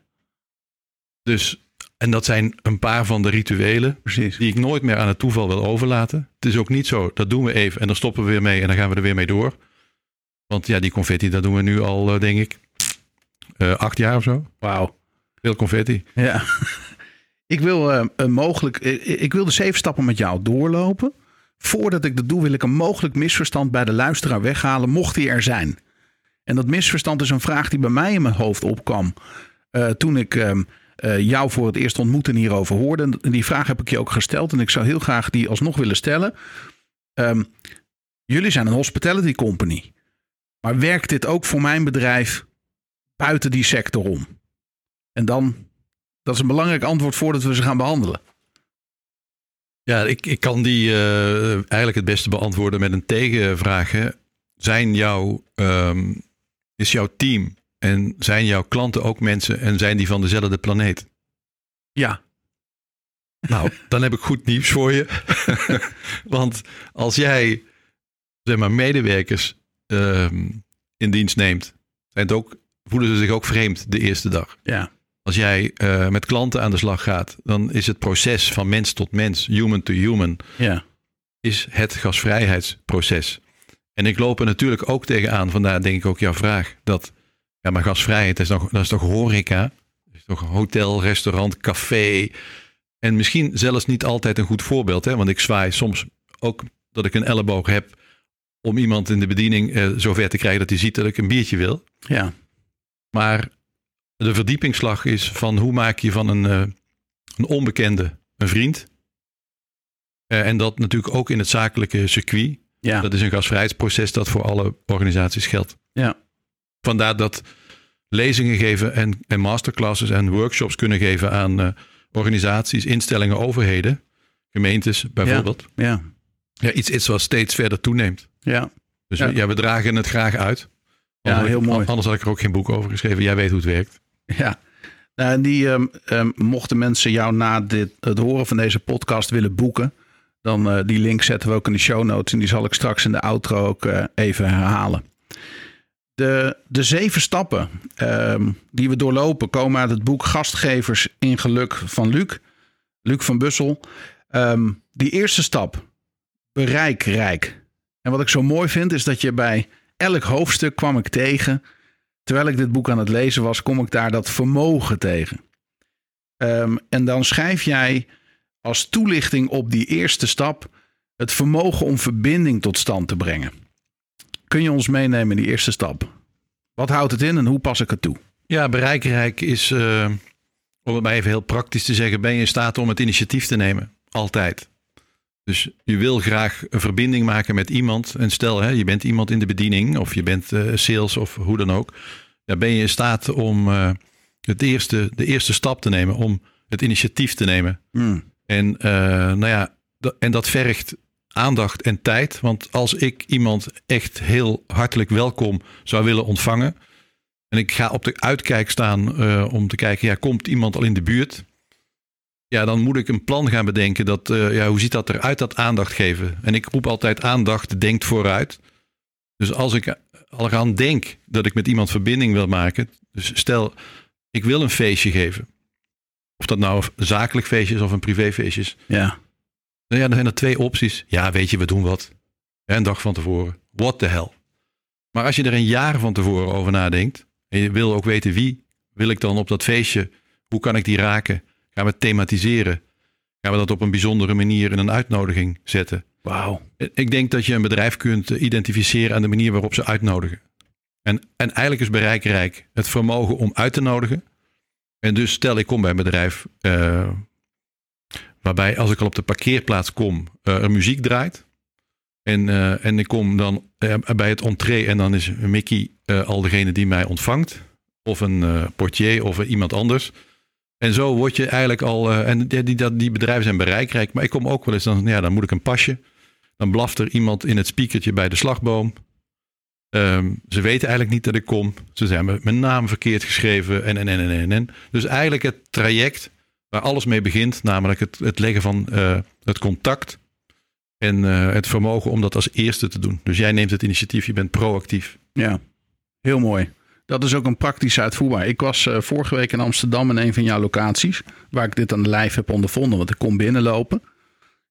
Dus, en dat zijn een paar van de rituelen Precies. die ik nooit meer aan het toeval wil overlaten. Het is ook niet zo, dat doen we even en dan stoppen we weer mee en dan gaan we er weer mee door. Want ja, die confetti, dat doen we nu al, uh, denk ik, uh, acht jaar of zo. Wauw. Veel confetti. Ja. Ik wil uh, een mogelijk, ik wil de zeven stappen met jou doorlopen. Voordat ik dat doe, wil ik een mogelijk misverstand bij de luisteraar weghalen, mocht die er zijn. En dat misverstand is een vraag die bij mij in mijn hoofd opkwam toen ik uh, jou voor het eerst ontmoette en hierover hoorde. En die vraag heb ik je ook gesteld en ik zou heel graag die alsnog willen stellen. Um, jullie zijn een hospitality company. Maar werkt dit ook voor mijn bedrijf buiten die sector om? En dan, dat is een belangrijk antwoord voordat we ze gaan behandelen. Ja, ik, ik kan die uh, eigenlijk het beste beantwoorden met een tegenvraag. Hè. Zijn jouw, um, is jouw team en zijn jouw klanten ook mensen en zijn die van dezelfde planeet? Ja. Nou, dan heb ik goed nieuws voor je. (laughs) Want als jij zeg maar, medewerkers um, in dienst neemt, zijn het ook, voelen ze zich ook vreemd de eerste dag. Ja. Als jij uh, met klanten aan de slag gaat, dan is het proces van mens tot mens, human to human, ja. is het gasvrijheidsproces. En ik loop er natuurlijk ook tegenaan, vandaar denk ik ook jouw vraag, dat ja, maar gasvrijheid, dat is, nog, dat is toch horeca? Dat is toch hotel, restaurant, café? En misschien zelfs niet altijd een goed voorbeeld, hè? want ik zwaai soms ook dat ik een elleboog heb om iemand in de bediening uh, zover te krijgen dat hij ziet dat ik een biertje wil. Ja. Maar de verdiepingsslag is van hoe maak je van een, uh, een onbekende een vriend. Uh, en dat natuurlijk ook in het zakelijke circuit. Ja. Dat is een gasvrijheidsproces dat voor alle organisaties geldt. Ja. Vandaar dat lezingen geven en, en masterclasses en workshops kunnen geven aan uh, organisaties, instellingen, overheden, gemeentes bijvoorbeeld. Ja. ja. ja iets, iets wat steeds verder toeneemt. Ja. Dus ja. ja, we dragen het graag uit. Ja, heel mooi. Anders had ik er ook geen boek over geschreven. Jij weet hoe het werkt. (laughs) Ja. Nou, die um, um, mochten mensen jou na dit, het horen van deze podcast willen boeken, dan uh, die link zetten we ook in de show notes en die zal ik straks in de outro ook uh, even herhalen. De, de zeven stappen um, die we doorlopen komen uit het boek Gastgevers in Geluk van Luc, Luc van Bussel. die eerste stap, bereik rijk. En wat ik zo mooi vind is dat je bij elk hoofdstuk kwam ik tegen terwijl ik dit boek aan het lezen was, kom ik daar dat vermogen tegen. Um, en dan schrijf jij als toelichting op die eerste stap het vermogen om verbinding tot stand te brengen. Kun je ons meenemen in die eerste stap? Wat houdt het in en hoe pas ik het toe? Ja, bereikrijk is, uh, om het maar even heel praktisch te zeggen, ben je in staat om het initiatief te nemen. Altijd. Dus je wil graag een verbinding maken met iemand. En stel, hè, je bent iemand in de bediening of je bent uh, sales of hoe dan ook. Dan ben je in staat om uh, het eerste, de eerste stap te nemen, om het initiatief te nemen. Mm. En, uh, nou ja, en dat vergt aandacht en tijd. Want als ik iemand echt heel hartelijk welkom zou willen ontvangen. En ik ga op de uitkijk staan om te kijken, ja, komt iemand al in de buurt? Ja, dan moet ik een plan gaan bedenken. Dat, uh, ja, hoe ziet dat eruit, dat aandacht geven? En ik roep altijd aandacht, denkt vooruit. Dus als ik al aan denk dat ik met iemand verbinding wil maken. Dus stel, ik wil een feestje geven. Of dat nou een zakelijk feestje is of een privéfeestje is. Ja. Nou ja, dan zijn er twee opties. Ja, weet je, we doen wat. Een dag van tevoren. What the hell. Maar als je er een jaar van tevoren over nadenkt. En je wil ook weten wie wil ik dan op dat feestje. Hoe kan ik die raken? Gaan we thematiseren? Gaan we dat op een bijzondere manier in een uitnodiging zetten? Wauw. Ik denk dat je een bedrijf kunt identificeren aan de manier waarop ze uitnodigen. En, en eigenlijk is bereikrijk het vermogen om uit te nodigen. En dus stel ik kom bij een bedrijf uh, waarbij als ik al op de parkeerplaats kom, uh, er muziek draait. En, uh, en ik kom dan bij het entree en dan is Mickey al degene die mij ontvangt. Of een portier of iemand anders. En zo word je eigenlijk al. en die, die, die bedrijven zijn bereikrijk. Maar ik kom ook wel eens dan. Ja, dan moet ik een pasje. Dan blaft er iemand in het speakertje bij de slagboom. Um, ze weten eigenlijk niet dat ik kom. Ze zijn mijn naam verkeerd geschreven. En, en, en, en, en. Dus eigenlijk het traject waar alles mee begint. Namelijk het, het leggen van uh, het contact. En uh, het vermogen om dat als eerste te doen. Dus jij neemt het initiatief. Je bent proactief. Ja, heel mooi. Dat is ook een praktisch uitvoerbaar. Ik was uh, vorige week in Amsterdam in een van jouw locaties. Waar ik dit aan de lijf heb ondervonden. Want ik kom binnenlopen.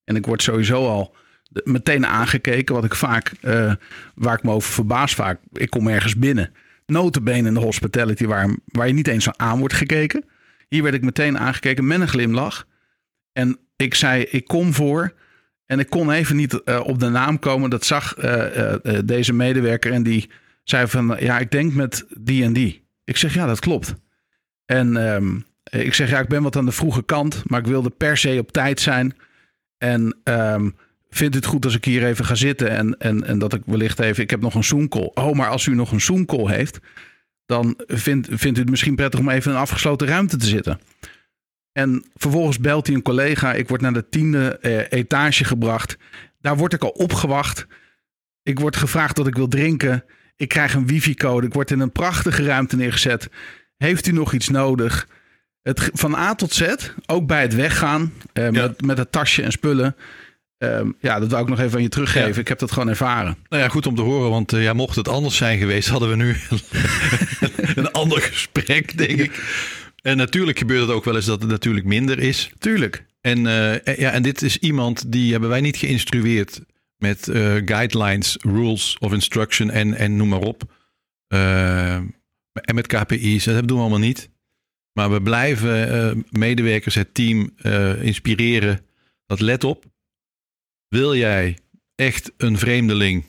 En ik word sowieso al meteen aangekeken. Wat ik vaak, uh, waar ik me over verbaas vaak. Ik kom ergens binnen. Notenbenen in de hospitality waar, waar je niet eens aan wordt gekeken. Hier werd ik meteen aangekeken met een glimlach. En ik zei, ik kom voor. En ik kon even niet uh, op de naam komen. Dat zag deze medewerker. En die zei van, ja, ik denk met die en die. Ik zeg, ja, dat klopt. En um, ik zeg, ja, ik ben wat aan de vroege kant. Maar ik wilde per se op tijd zijn. En um, vindt het goed als ik hier even ga zitten en, en, en dat ik wellicht even, ik heb nog een Zoom-call. Oh, maar als u nog een Zoom-call heeft, dan vindt, vindt u het misschien prettig om even in een afgesloten ruimte te zitten. En vervolgens belt hij een collega, ik word naar de tiende eh, etage gebracht. Daar word ik al opgewacht. Ik word gevraagd dat ik wil drinken. Ik krijg een wifi-code. Ik word in een prachtige ruimte neergezet. Heeft u nog iets nodig? Het, van A tot Z, ook bij het weggaan, eh, ja. met, met het tasje en spullen Um, ja, dat wil ik nog even aan je teruggeven. Ja. Ik heb dat gewoon ervaren. Nou ja, goed om te horen. Want uh, ja, mocht het anders zijn geweest, hadden we nu (laughs) een ander gesprek, denk ik. En natuurlijk gebeurt het ook wel eens dat het natuurlijk minder is. Tuurlijk. En, uh, ja, en dit is iemand die hebben wij niet geïnstrueerd met uh, guidelines, rules of instruction en, en noem maar op. en met KPI's, dat doen we allemaal niet. Maar we blijven medewerkers, het team inspireren. Dat let op, wil jij echt een vreemdeling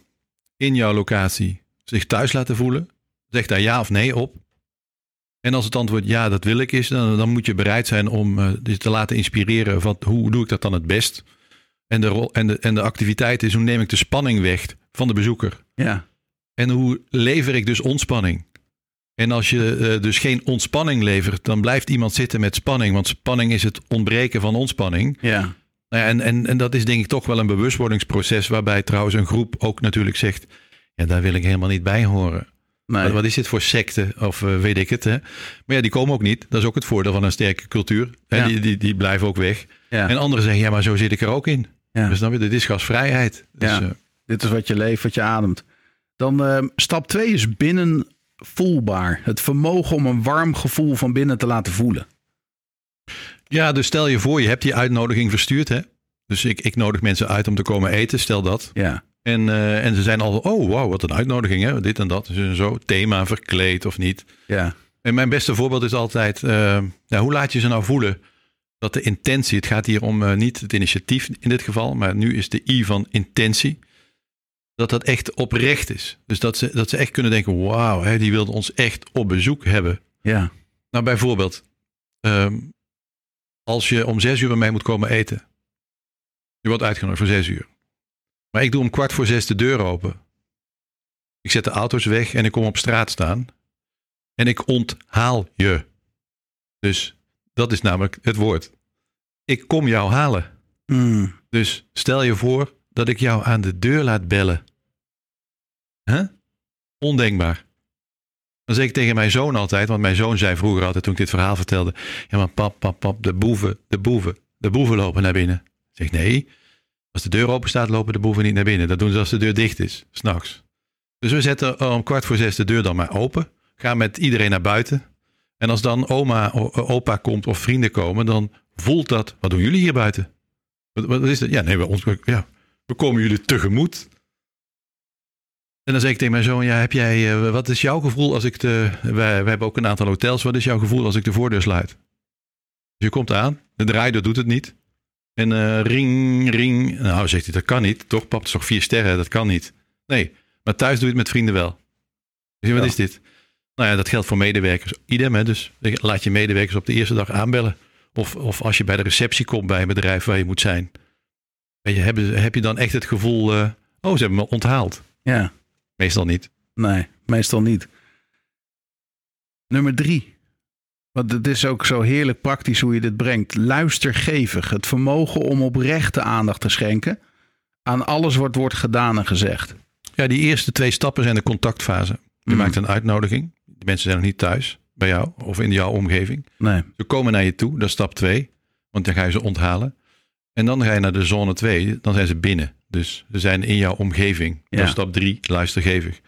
in jouw locatie zich thuis laten voelen? Zeg daar ja of nee op. En als het antwoord ja, dat wil ik is, dan, dan moet je bereid zijn om te laten inspireren van hoe doe ik dat dan het best? En de, rol, en, de, en de activiteit is hoe neem ik de spanning weg van de bezoeker? Ja. En hoe lever ik dus ontspanning? En als je uh, dus geen ontspanning levert, dan blijft iemand zitten met spanning. Want spanning is het ontbreken van ontspanning. Ja. Nou ja, en, en, en dat is denk ik toch wel een bewustwordingsproces waarbij trouwens een groep ook natuurlijk zegt, ja, daar wil ik helemaal niet bij horen. Nee. Wat, wat, is dit voor secte of uh, weet ik het. Hè? Maar ja, die komen ook niet. Dat is ook het voordeel van een sterke cultuur. Ja. Die, die, die blijven ook weg. Ja. En anderen zeggen, ja, maar zo zit ik er ook in. Ja. Dus dan dit is gasvrijheid. Dus, ja. uh, dit is wat je leeft, wat je ademt. Dan uh, stap 2 is binnen voelbaar. Het vermogen om een warm gevoel van binnen te laten voelen. Ja, dus stel je voor, je hebt die uitnodiging verstuurd. Hè? Dus ik, ik nodig mensen uit om te komen eten, stel dat. Ja. En, uh, en ze zijn al, oh wow, wat een uitnodiging, hè? dit en dat. Dus zo, thema verkleed of niet. Ja. En mijn beste voorbeeld is altijd, uh, nou, hoe laat je ze nou voelen dat de intentie, het gaat hier om uh, niet het initiatief in dit geval, maar nu is de I van intentie, dat dat echt oprecht is. Dus dat ze, dat ze echt kunnen denken, wauw, die wilde ons echt op bezoek hebben. Ja. Nou, bijvoorbeeld, um, als je om zes uur bij mij moet komen eten. Je wordt uitgenodigd voor zes uur. Maar ik doe om kwart voor zes de deur open. Ik zet de auto's weg en ik kom op straat staan. En ik onthaal je. Dus dat is namelijk het woord. ik kom jou halen. Mm. Dus stel je voor dat ik jou aan de deur laat bellen. Huh? Ondenkbaar. Dan zeg ik tegen mijn zoon altijd, want mijn zoon zei vroeger altijd toen ik dit verhaal vertelde. Ja, maar pap, pap, pap, de boeven, de boeven, de boeven lopen naar binnen. Ik zeg nee, als de deur open staat lopen de boeven niet naar binnen. Dat doen ze als de deur dicht is, s'nachts. Dus we zetten om kwart voor zes de deur dan maar open. Gaan met iedereen naar buiten. En als dan oma, o- opa komt of vrienden komen, dan voelt dat. Wat doen jullie hier buiten? Wat, wat is dat? Ja, nee, we, ons, ja, we komen jullie tegemoet. En dan zeg ik tegen mijn zoon, ja, heb jij, eh, wat is jouw gevoel als ik de, wij, wij hebben ook een aantal hotels, wat is jouw gevoel als ik de voordeur sluit? Dus je komt aan, de draaideur doet het niet. En eh, ring, ring, nou zegt hij, dat kan niet, toch pap, het is toch vier sterren, dat kan niet. Nee, maar thuis doe je het met vrienden wel. Dus wat Ja. is dit? Nou ja, dat geldt voor medewerkers. Idem, hè? dus laat je medewerkers op de eerste dag aanbellen. Of, of als je bij de receptie komt bij een bedrijf waar je moet zijn. Weet je, heb, je- heb je dan echt het gevoel, eh, oh, ze hebben me onthaald. Ja, Meestal niet. nee, meestal niet. Nummer drie. Want het is ook zo heerlijk praktisch hoe je dit brengt. Luistergevig. Het vermogen om oprechte aandacht te schenken aan alles wat wordt gedaan en gezegd. Ja, die eerste twee stappen zijn de contactfase. Je Mm. maakt een uitnodiging. Die mensen zijn nog niet thuis bij jou of in jouw omgeving. Nee. Ze komen naar je toe, dat is stap 2. Want dan ga je ze onthalen. En dan ga je naar de zone 2, dan zijn ze binnen. Dus ze zijn in jouw omgeving. Dat is stap 3, luistergevig.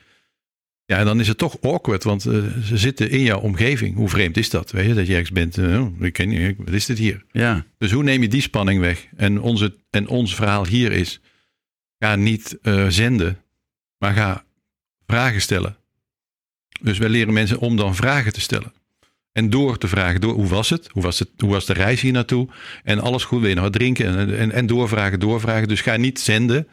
Ja, en dan is het toch awkward, want eh, ze zitten in jouw omgeving. Hoe vreemd is dat? Weet je, dat je ergens bent, eh, oh, ik ken niet, wat is dit hier? Ja. Dus hoe neem je die spanning weg? En, onze, en ons verhaal hier is, ga niet eh, zenden, maar ga vragen stellen. Dus wij leren mensen om dan vragen te stellen. En door te vragen, door, hoe was het? Hoe was, het? hoe was de reis hier naartoe? En alles goed, wil je nog wat drinken? En, en, en doorvragen, doorvragen. Dus ga niet zenden.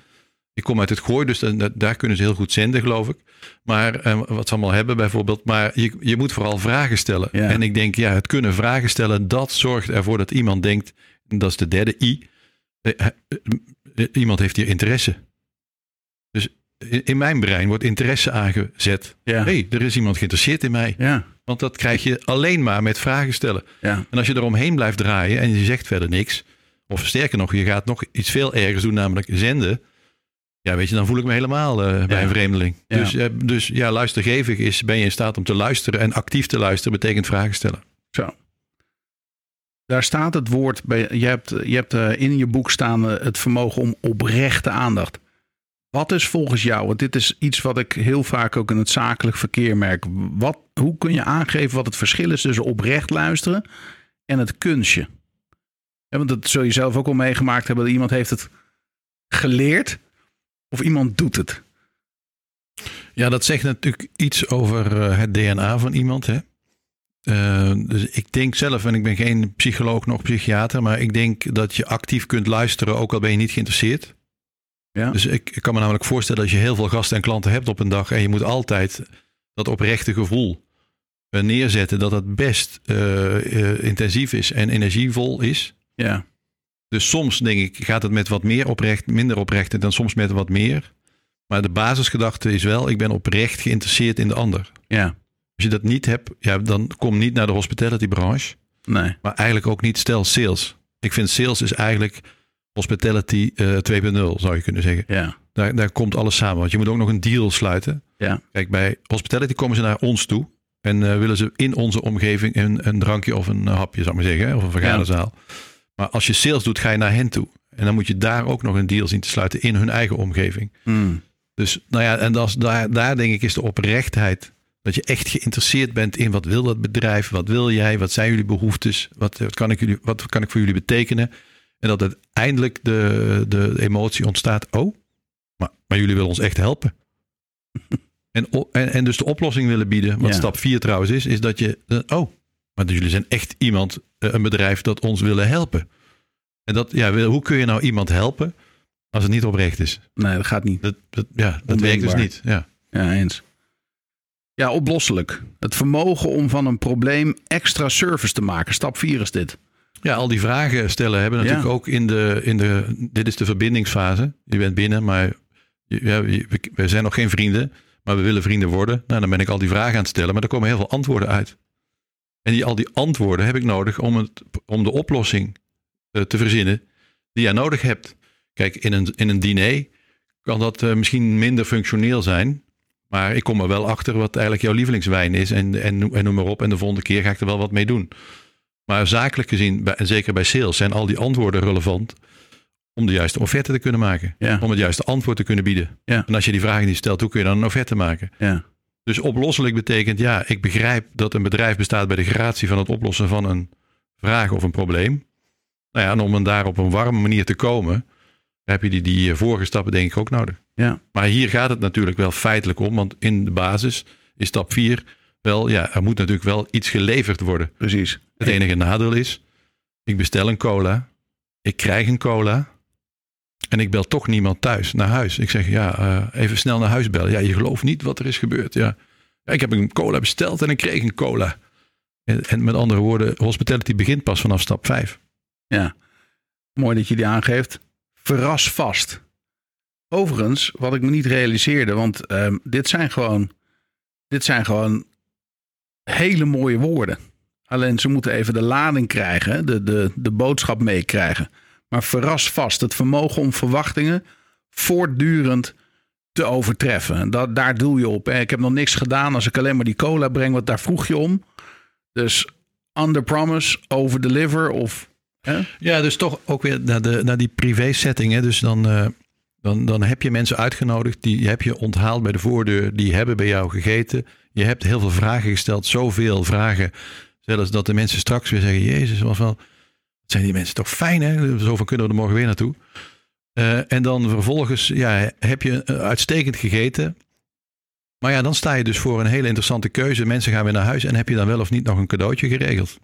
Ik kom uit het gooi, dus dan- daar kunnen ze heel goed zenden, geloof ik. Maar eh, wat ze allemaal hebben bijvoorbeeld. Maar je, je moet vooral vragen stellen. Ja. En ik denk, ja, het kunnen vragen stellen, dat zorgt ervoor dat iemand denkt, en dat is de derde I, eh, eh, eh, iemand heeft hier interesse. Dus in, mijn brein wordt interesse aangezet. Ja. hey, er is iemand geïnteresseerd in mij. Ja. Want dat krijg je alleen maar met vragen stellen. Ja. En als je eromheen blijft draaien en je zegt verder niks, of sterker nog, je gaat nog iets veel ergers doen, namelijk zenden. Ja, weet je, dan voel ik me helemaal eh, bij een vreemdeling. Dus, eh, dus ja, luistergevig is, ben je in staat om te luisteren en actief te luisteren, betekent vragen stellen. Zo. Daar staat het woord bij. Je hebt, je hebt eh, in je boek staan het vermogen om oprechte aandacht. Wat is volgens jou, want dit is iets wat ik heel vaak ook in het zakelijk verkeer merk. Wat, hoe kun je aangeven wat het verschil is tussen oprecht luisteren en het kunstje? Want dat zul je zelf ook al meegemaakt hebben. Dat iemand heeft het geleerd of iemand doet het. Ja, dat zegt natuurlijk iets over eh, het DNA van iemand. Hè? Eh, dus ik denk zelf, en ik ben geen psycholoog nog psychiater, maar ik denk dat je actief kunt luisteren, ook al ben je niet geïnteresseerd. Ja. Dus ik, ik kan me namelijk voorstellen als je heel veel gasten en klanten hebt op een dag en je moet altijd dat oprechte gevoel eh, neerzetten, dat dat best eh, eh, intensief is en energievol is. Ja. Dus soms denk ik, gaat het met wat meer oprecht, minder oprecht en dan soms met wat meer. Maar de basisgedachte is wel, ik ben oprecht geïnteresseerd in de ander. Ja. Als je dat niet hebt, ja, dan kom niet naar de hospitality branche. Nee. Maar eigenlijk ook niet stel sales. Ik vind sales is eigenlijk hospitality eh 2.0 zou je kunnen zeggen. Ja. Daar, daar komt alles samen. Want je moet ook nog een deal sluiten. Ja. Kijk, bij hospitality komen ze naar ons toe. En eh, willen ze in onze omgeving een, een drankje of een eh, hapje, zou ik maar zeggen. Of een vergaderzaal. Maar als je sales doet, ga je naar hen toe. En dan moet je daar ook nog een deal zien te sluiten in hun eigen omgeving. Hmm. Dus nou ja, en dat is, daar, daar denk ik is de oprechtheid. Dat je echt geïnteresseerd bent in wat wil dat bedrijf, wat wil jij, wat zijn jullie behoeftes, wat, wat, kan, ik jullie, wat kan ik voor jullie betekenen. En dat uiteindelijk de, de emotie ontstaat, oh, maar, maar jullie willen ons echt helpen. (laughs) en, en, en dus de oplossing willen bieden, wat Ja. stap 4 trouwens is, is dat je, eh, oh, maar dus jullie zijn echt iemand, eh, een bedrijf dat ons willen helpen. En dat, ja, hoe kun je nou iemand helpen als het niet oprecht is? Nee, dat gaat niet. Dat, dat, ja, dat werkt dus niet. Ja. Ja, eens. Ja, oplosselijk. Het vermogen om van een probleem extra service te maken. Stap 4 is dit. Ja, al die vragen stellen hebben natuurlijk Ja. ook in de, in de... Dit is de verbindingsfase. Je bent binnen, maar ja, we zijn nog geen vrienden. Maar we willen vrienden worden. Nou, dan ben ik al die vragen aan het stellen. Maar er komen heel veel antwoorden uit. En die, al die antwoorden heb ik nodig om, het, om de oplossing eh, te verzinnen die jij nodig hebt. Kijk, in een, in een diner kan dat eh, misschien minder functioneel zijn. Maar ik kom er wel achter wat eigenlijk jouw lievelingswijn is. En, en, en noem maar op. En de volgende keer ga ik er wel wat mee doen. Maar zakelijk gezien, bij- en zeker bij sales, zijn al die antwoorden relevant. Om de juiste offerte te kunnen maken. Ja. Om het juiste antwoord te kunnen bieden. Ja. En als je die vragen niet stelt, hoe kun je dan een offerte maken? Ja. Dus oplosselijk betekent, ja, ik begrijp dat een bedrijf bestaat bij de gratie van het oplossen van een vraag of een probleem. Nou ja, en om daar op een warme manier te komen, heb je die, die eh, vorige stappen denk ik ook nodig. Ja. Maar hier gaat het natuurlijk wel feitelijk om, want in de basis is stap 4 wel, ja, er moet natuurlijk wel iets geleverd worden. Precies. Het enige nadeel is, ik bestel een cola, ik krijg een cola en ik bel toch niemand thuis naar huis. Ik zeg, ja, eh, even snel naar huis bellen. Ja, je gelooft niet wat er is gebeurd. Ja. ja, ik heb een cola besteld en ik kreeg een cola. En, en met andere woorden, hospitality begint pas vanaf stap 5. Ja. Mooi dat je die aangeeft. Verras vast. Overigens, wat ik me niet realiseerde, want ehm, dit zijn gewoon, dit zijn gewoon hele mooie woorden. Alleen ze moeten even de lading krijgen, de, de, de boodschap meekrijgen. Maar verras vast, het vermogen om verwachtingen voortdurend te overtreffen. En Dat, daar doel je op. Ik heb nog niks gedaan als ik alleen maar die cola breng, want daar vroeg je om. Dus under promise, over deliver of... Hè? Ja, dus toch ook weer naar, de, naar die privé setting. Hè. Dus dan, eh, dan, dan heb je mensen uitgenodigd, die heb je onthaald bij de voordeur, die hebben bij jou gegeten. Je hebt heel veel vragen gesteld, zoveel vragen. Zelfs dat de mensen straks weer zeggen, Jezus, wat wel, zijn die mensen toch fijn hè? Zo van kunnen we er morgen weer naartoe. Eh, en dan vervolgens ja, heb je eh, uitstekend gegeten. Maar ja, dan sta je dus voor een hele interessante keuze. Mensen gaan weer naar huis en heb je dan wel of niet nog een cadeautje geregeld.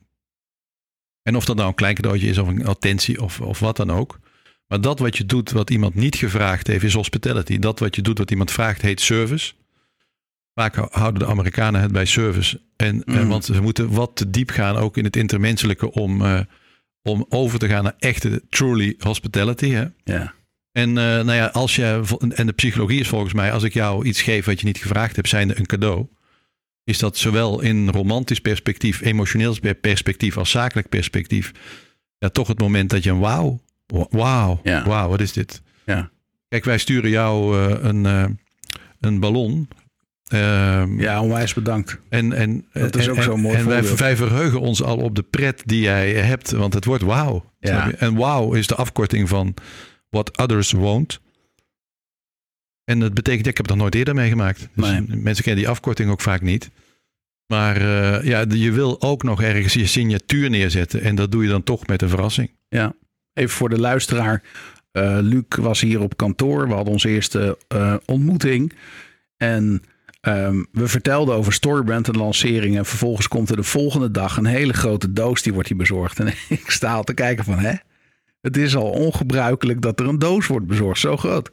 En of dat nou een klein cadeautje is of een attentie of, of wat dan ook. Maar dat wat je doet wat iemand niet gevraagd heeft is hospitality. Dat wat je doet wat iemand vraagt heet service. Vaak hou- houden de Amerikanen het bij service. En, eh, Mm. want ze moeten wat te diep gaan ook in het intermenselijke om, eh, om over te gaan naar echte truly hospitality. Hè? Ja. En uh, nou ja, als je, en de psychologie is volgens mij, als ik jou iets geef wat je niet gevraagd hebt, zijnde een cadeau, is dat zowel in romantisch perspectief, emotioneel perspectief als zakelijk perspectief, ja, toch het moment dat je een wauw, wauw, Ja. wauw, wat is dit? Ja. Kijk, wij sturen jou uh, een, uh, een ballon. Uh, ja, onwijs bedankt. En, en, dat is ook zo'n mooi En wij, verheugen ons al op de pret die jij hebt, want het wordt wauw. Ja. En wauw is de afkorting van what others won't. En dat betekent, ik heb het nog nooit eerder meegemaakt. Dus Nee. mensen kennen die afkorting ook vaak niet. Maar uh, ja, je wil ook nog ergens je signatuur neerzetten. En dat doe je dan toch met een verrassing. Ja, even voor de luisteraar. Uh, Luc was hier op kantoor. We hadden onze eerste uh, ontmoeting. En um, we vertelden over Storybrand en lancering. En vervolgens komt er de volgende dag een hele grote doos. Die wordt hier bezorgd. En (laughs) ik sta al te kijken van hè. Het is al ongebruikelijk dat er een doos wordt bezorgd. Zo groot.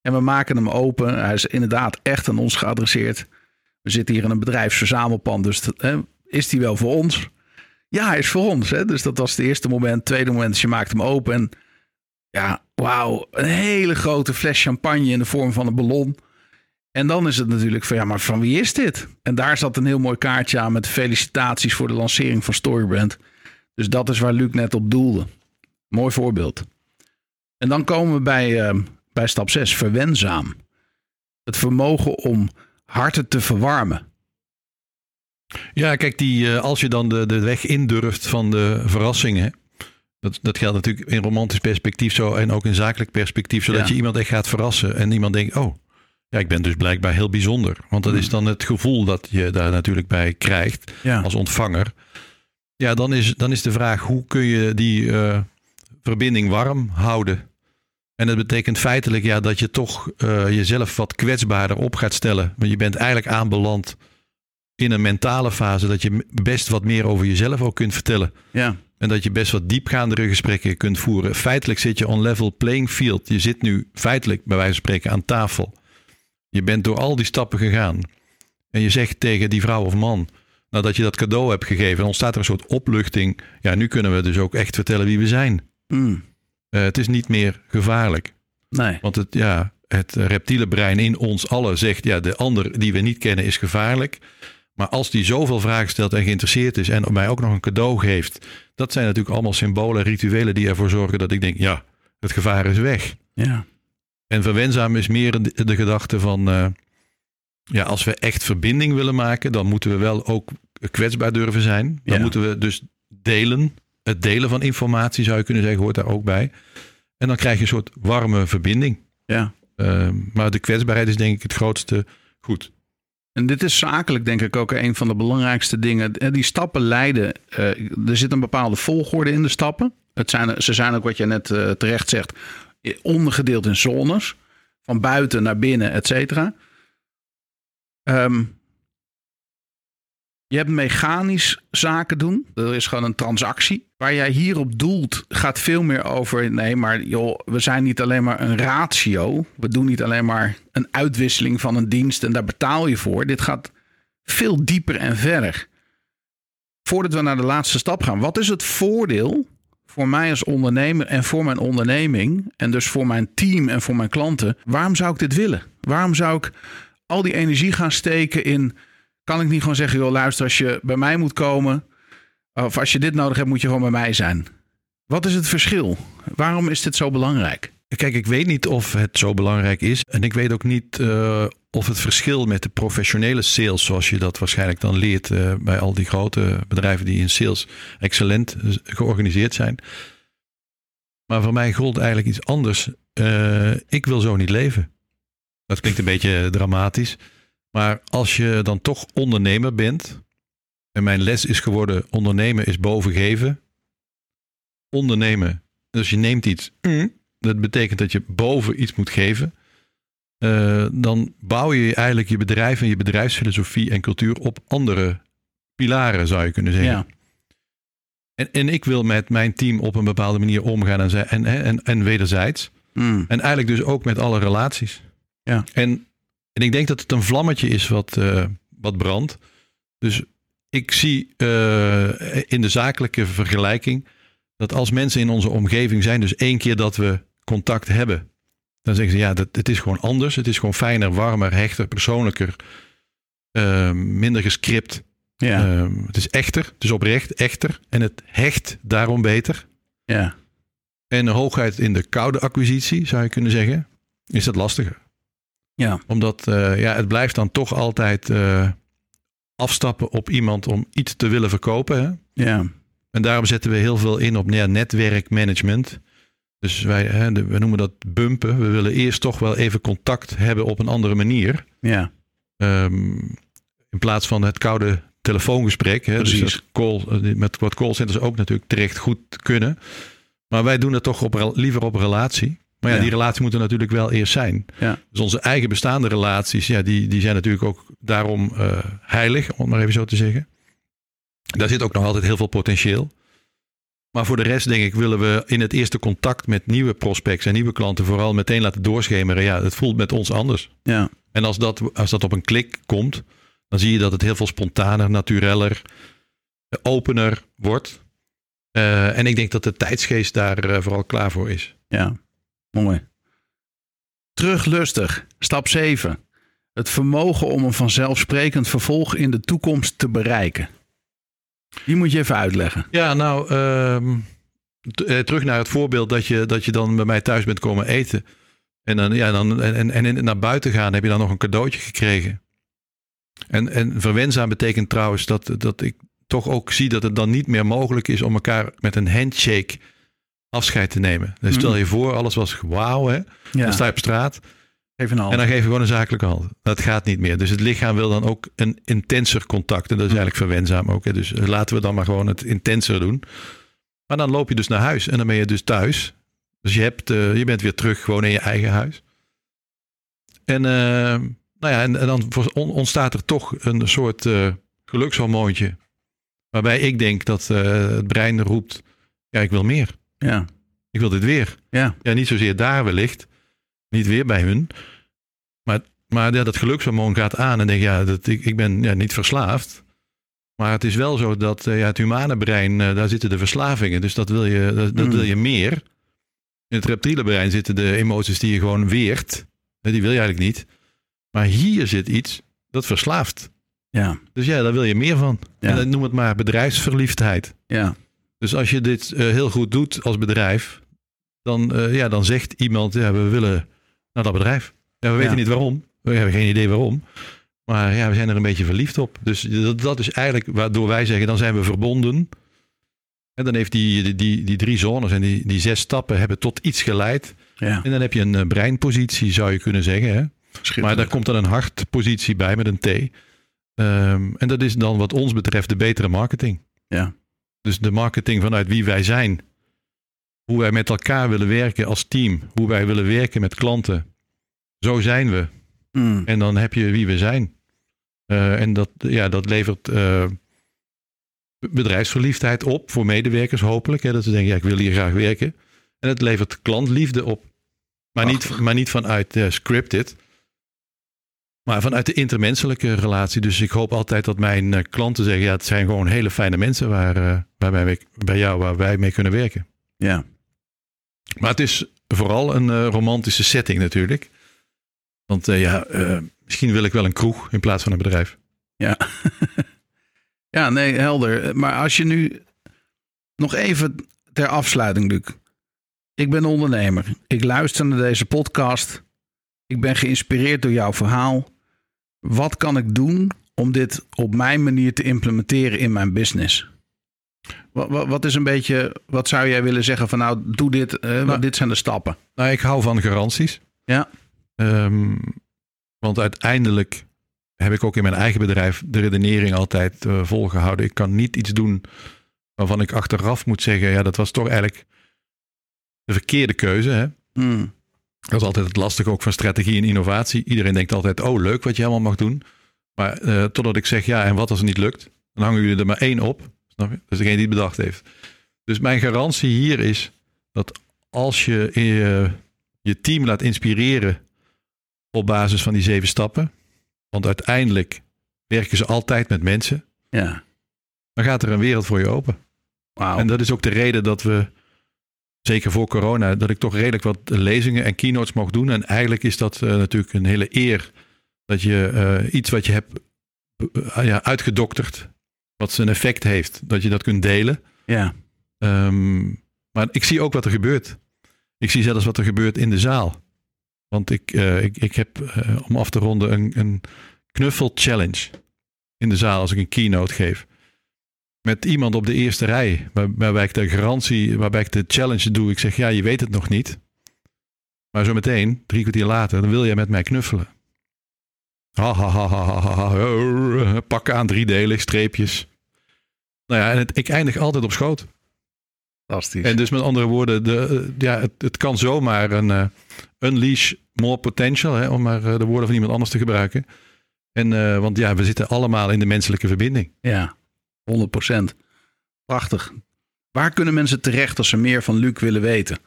En we maken hem open. Hij is inderdaad echt aan ons geadresseerd. We zitten hier in een bedrijfsverzamelpand. Dus hè, is die wel voor ons? Ja, hij is voor ons. Hè? Dus dat was het eerste moment. Tweede moment je maakt hem open. En ja, wauw. Een hele grote fles champagne in de vorm van een ballon. En dan is het natuurlijk van ja, maar van wie is dit? En daar zat een heel mooi kaartje aan met felicitaties voor de lancering van Storybrand. Dus dat is waar Luc net op doelde. Mooi voorbeeld. En dan komen we bij, uh, bij stap 6, verwenzaam. Het vermogen om harten te verwarmen. Ja, kijk, die, uh, als je dan de, de weg indurft van de verrassingen. Dat, dat geldt natuurlijk in romantisch perspectief zo en ook in zakelijk perspectief. Zodat ja. je iemand echt gaat verrassen en iemand denkt, oh, ja, ik ben dus blijkbaar heel bijzonder. Want dat mm. is dan het gevoel dat je daar natuurlijk bij krijgt ja. als ontvanger. Ja, dan is, dan is de vraag, hoe kun je die uh, verbinding warm houden? En dat betekent feitelijk ja, dat je toch uh, jezelf wat kwetsbaarder op gaat stellen. Want je bent eigenlijk aanbeland in een mentale fase dat je best wat meer over jezelf ook kunt vertellen. Ja. En dat je best wat diepgaandere gesprekken kunt voeren. Feitelijk zit je on level playing field. Je zit nu feitelijk bij wijze van spreken aan tafel. Je bent door al die stappen gegaan. En je zegt tegen die vrouw of man, nadat je dat cadeau hebt gegeven, dan ontstaat er een soort opluchting. Ja, nu kunnen we dus ook echt vertellen wie we zijn. Mm. Uh, het is niet meer gevaarlijk. Nee. Want het, ja, het reptiele brein in ons allen zegt, ja, de ander die we niet kennen is gevaarlijk. Maar als die zoveel vragen stelt en geïnteresseerd is en mij ook nog een cadeau geeft, dat zijn natuurlijk allemaal symbolen, rituelen die ervoor zorgen dat ik denk, ja, het gevaar is weg. Ja. En verwenzaam is meer de, gedachte van, eh, ja, als we echt verbinding willen maken, dan moeten we wel ook kwetsbaar durven zijn. Dan Ja. moeten we dus delen. Het delen van informatie zou je kunnen zeggen, hoort daar ook bij. En dan krijg je een soort warme verbinding. ja. Uh, maar de kwetsbaarheid is denk ik het grootste goed. En dit is zakelijk denk ik ook een van de belangrijkste dingen. Eh, Die stappen leiden. eh, er zit een bepaalde volgorde in de stappen. Het zijn, ze zijn ook wat je net eh, terecht zegt. Ondergedeeld in zones. Van buiten naar binnen, et cetera. Ehm, je hebt mechanisch zaken doen. Er is gewoon een transactie. Waar jij hierop doelt gaat veel meer over... nee, maar joh, we zijn niet alleen maar een ratio. We doen niet alleen maar een uitwisseling van een dienst... en daar betaal je voor. Dit gaat veel dieper en verder. Voordat we naar de laatste stap gaan. Wat is het voordeel voor mij als ondernemer en voor mijn onderneming... en dus voor mijn team en voor mijn klanten... waarom zou ik dit willen? Waarom zou ik al die energie gaan steken in... kan ik niet gewoon zeggen, joh, luister, als je bij mij moet komen... of als je dit nodig hebt, moet je gewoon bij mij zijn. Wat is het verschil? Waarom is dit zo belangrijk? Kijk, ik weet niet of het zo belangrijk is. En ik weet ook niet uh, of het verschil met de professionele sales, zoals je dat waarschijnlijk dan leert uh, bij al die grote bedrijven die in sales excellent georganiseerd zijn. Maar voor mij gold eigenlijk iets anders. Ik wil zo niet leven. Dat klinkt een beetje dramatisch. Maar als je dan toch ondernemer bent. En mijn les is geworden: ondernemen is boven geven. Ondernemen. Dus je neemt iets. Mm, dat betekent dat je boven iets moet geven. Uh, dan bouw je eigenlijk je bedrijf en je bedrijfsfilosofie en cultuur op andere pilaren, zou je kunnen zeggen. Ja. En, en ik wil met mijn team op een bepaalde manier omgaan en, en, en, en wederzijds. Mm. En eigenlijk dus ook met alle relaties. Ja. En, en ik denk dat het een vlammetje is wat, uh, wat brandt. Dus ik zie uh, in de zakelijke vergelijking dat als mensen in onze omgeving zijn, dus één keer dat we contact hebben, dan zeggen ze ja, dat, het is gewoon anders. Het is gewoon fijner, warmer, hechter, persoonlijker, uh, minder gescript. Ja. Uh, het is echter, het is oprecht, echter. En het hecht daarom beter. Ja. En hooguit in de koude acquisitie, zou je kunnen zeggen, is dat lastiger. Ja. Omdat uh, ja, het blijft dan toch altijd uh, afstappen op iemand om iets te willen verkopen. Hè? Ja. En daarom zetten we heel veel in op ja, netwerkmanagement. Dus wij hè, de, we noemen dat bumpen. We willen eerst toch wel even contact hebben op een andere manier. Ja. Um, in plaats van het koude telefoongesprek. Hè, Precies. Dus call, met wat callcenters ook natuurlijk terecht goed kunnen. Maar wij doen het toch op, liever op relatie. Maar ja, Ja. die relatie moet er natuurlijk wel eerst zijn. Ja. Dus onze eigen bestaande relaties, ja, die, die zijn natuurlijk ook daarom uh, heilig, om het maar even zo te zeggen. Daar zit ook nog altijd heel veel potentieel. Maar voor de rest, denk ik, willen we in het eerste contact met nieuwe prospects en nieuwe klanten vooral meteen laten doorschemeren. Ja, het voelt met ons anders. Ja. En als dat, als dat op een klik komt, dan zie je dat het heel veel spontaner, natureller, opener wordt. Uh, en ik denk dat de tijdsgeest daar uh, vooral klaar voor is. Ja, mooi. Teruglustig. Stap 7. Het vermogen om een vanzelfsprekend vervolg in de toekomst te bereiken. Die moet je even uitleggen. Ja, nou, uh, terug naar het voorbeeld dat je, dat je dan bij mij thuis bent komen eten. En, dan, ja, dan, en, en, en naar buiten gaan heb je dan nog een cadeautje gekregen. En, en verwenzaam betekent trouwens dat, dat ik toch ook zie dat het dan niet meer mogelijk is om elkaar met een handshake afscheid te nemen. Dus stel je voor, alles was wauw, hè? Mm. Ja. Dan sta je op straat Even en dan geef je gewoon een zakelijke hand. Dat gaat niet meer. Dus het lichaam wil dan ook een intenser contact. En dat is eigenlijk verwenzaam ook. Hè? Dus laten we dan maar gewoon het intenser doen. Maar dan loop je dus naar huis en dan ben je dus thuis. Dus je, hebt, uh, je bent weer terug gewoon in je eigen huis. En, uh, nou ja, en, en, dan ontstaat er toch een soort uh, gelukshormoontje. Waarbij ik denk dat het brein roept, ja, ik wil meer. Ja. Ik wil dit weer. Ja. ja, niet zozeer daar wellicht. Niet weer bij hun. Maar, maar ja, dat gelukshormoon gaat aan en denk ja, dat, ik, ik ben ja, niet verslaafd. Maar het is wel zo dat uh, ja, het humane brein, uh, daar zitten de verslavingen. Dus dat wil je, dat, dat Mm. wil je meer. In het reptiele brein zitten de emoties die je gewoon weert. Die wil je eigenlijk niet. Maar hier zit iets dat verslaaft. Ja, Dus ja, daar wil je meer van. Ja. En dan noem het maar bedrijfsverliefdheid. ja, Dus als je dit eh, heel goed doet als bedrijf, dan, eh, ja, dan zegt iemand, ja, we willen naar dat bedrijf. Ja, we weten Ja. niet waarom. We hebben geen idee waarom. Maar ja, we zijn er een beetje verliefd op. Dus dat, dat is eigenlijk waardoor wij zeggen, dan zijn we verbonden. En dan heeft die, die, die, die drie zones en die, die zes stappen hebben tot iets geleid. ja. En dan heb je een eh, breinpositie, zou je kunnen zeggen. Hè? Maar daar komt dan een hartpositie bij met een T. Ehm, en dat is dan wat ons betreft de betere marketing. Ja. Dus de marketing vanuit wie wij zijn. Hoe wij met elkaar willen werken als team. Hoe wij willen werken met klanten. Zo zijn we. Mm. En dan heb je wie we zijn. Eh, en dat, ja, dat levert eh, bedrijfsverliefdheid op voor medewerkers hopelijk. Hè, dat ze denken, ja, ik wil hier graag werken. En het levert klantliefde op. Maar, niet, maar niet vanuit eh, scripted. Maar vanuit de intermenselijke relatie. Dus ik hoop altijd dat mijn eh, klanten zeggen... ja, het zijn gewoon hele fijne mensen waar, eh, waarbij wij, bij jou waar wij mee kunnen werken. Ja, Maar het is vooral een eh, romantische setting natuurlijk. Want ja, misschien wil ik wel een kroeg in plaats van een bedrijf. ja. (laughs) ja, nee, helder. Maar als je nu nog even ter afsluiting, Luc. Ik ben ondernemer. Ik luister naar deze podcast. Ik ben geïnspireerd door jouw verhaal. Wat kan ik doen om dit op mijn manier te implementeren in mijn business? Wat, wat, wat is een beetje, wat zou jij willen zeggen van nou, doe dit, eh, Nou, dit zijn de stappen. Nou, ik hou van garanties. Ja. Ehm, want uiteindelijk heb ik ook in mijn eigen bedrijf de redenering altijd eh, volgehouden. Ik kan niet iets doen waarvan ik achteraf moet zeggen, ja, dat was toch eigenlijk de verkeerde keuze. Hè? Hmm. Dat is altijd het lastige ook van strategie en innovatie. Iedereen denkt altijd, oh leuk wat je allemaal mag doen. Maar eh, totdat ik zeg, ja, en wat als het niet lukt? Dan hangen jullie er maar één op. Snap je? Dat is degene die het bedacht heeft. Dus mijn garantie hier is dat als je eh, je team laat inspireren op basis van die zeven stappen. Want uiteindelijk werken ze altijd met mensen. Ja, Dan gaat er een wereld voor je open. wauw. En dat is ook de reden dat we, zeker voor corona, dat ik toch redelijk wat lezingen en keynotes mocht doen. En eigenlijk is dat eh, natuurlijk een hele eer dat je eh, iets wat je hebt eh, ja, uitgedokterd, wat zijn effect heeft, dat je dat kunt delen. Ja, Ehm, maar ik zie ook wat er gebeurt. Ik zie zelfs wat er gebeurt in de zaal. Want ik, ik, ik heb, om af te ronden, een, een knuffel challenge in de zaal als ik een keynote geef. Met iemand op de eerste rij, waar- waarbij ik de garantie, waarbij ik de challenge doe. Ik zeg, ja, je weet het nog niet. Maar zo meteen, drie kwartier later, dan wil jij met mij knuffelen. Ha, ha, ha, ha, ha, ha. Pakken aan driedelig, streepjes. Nou ja, en het, ik eindig altijd op schoot. fantastisch. En dus met andere woorden, de, ja, het, het kan zomaar een eh, unleash more potential, hè, om maar eh, de woorden van iemand anders te gebruiken. En, eh, want ja, we zitten allemaal in de menselijke verbinding. Ja, 100%. Prachtig. Waar kunnen mensen terecht als ze meer van Luc willen weten?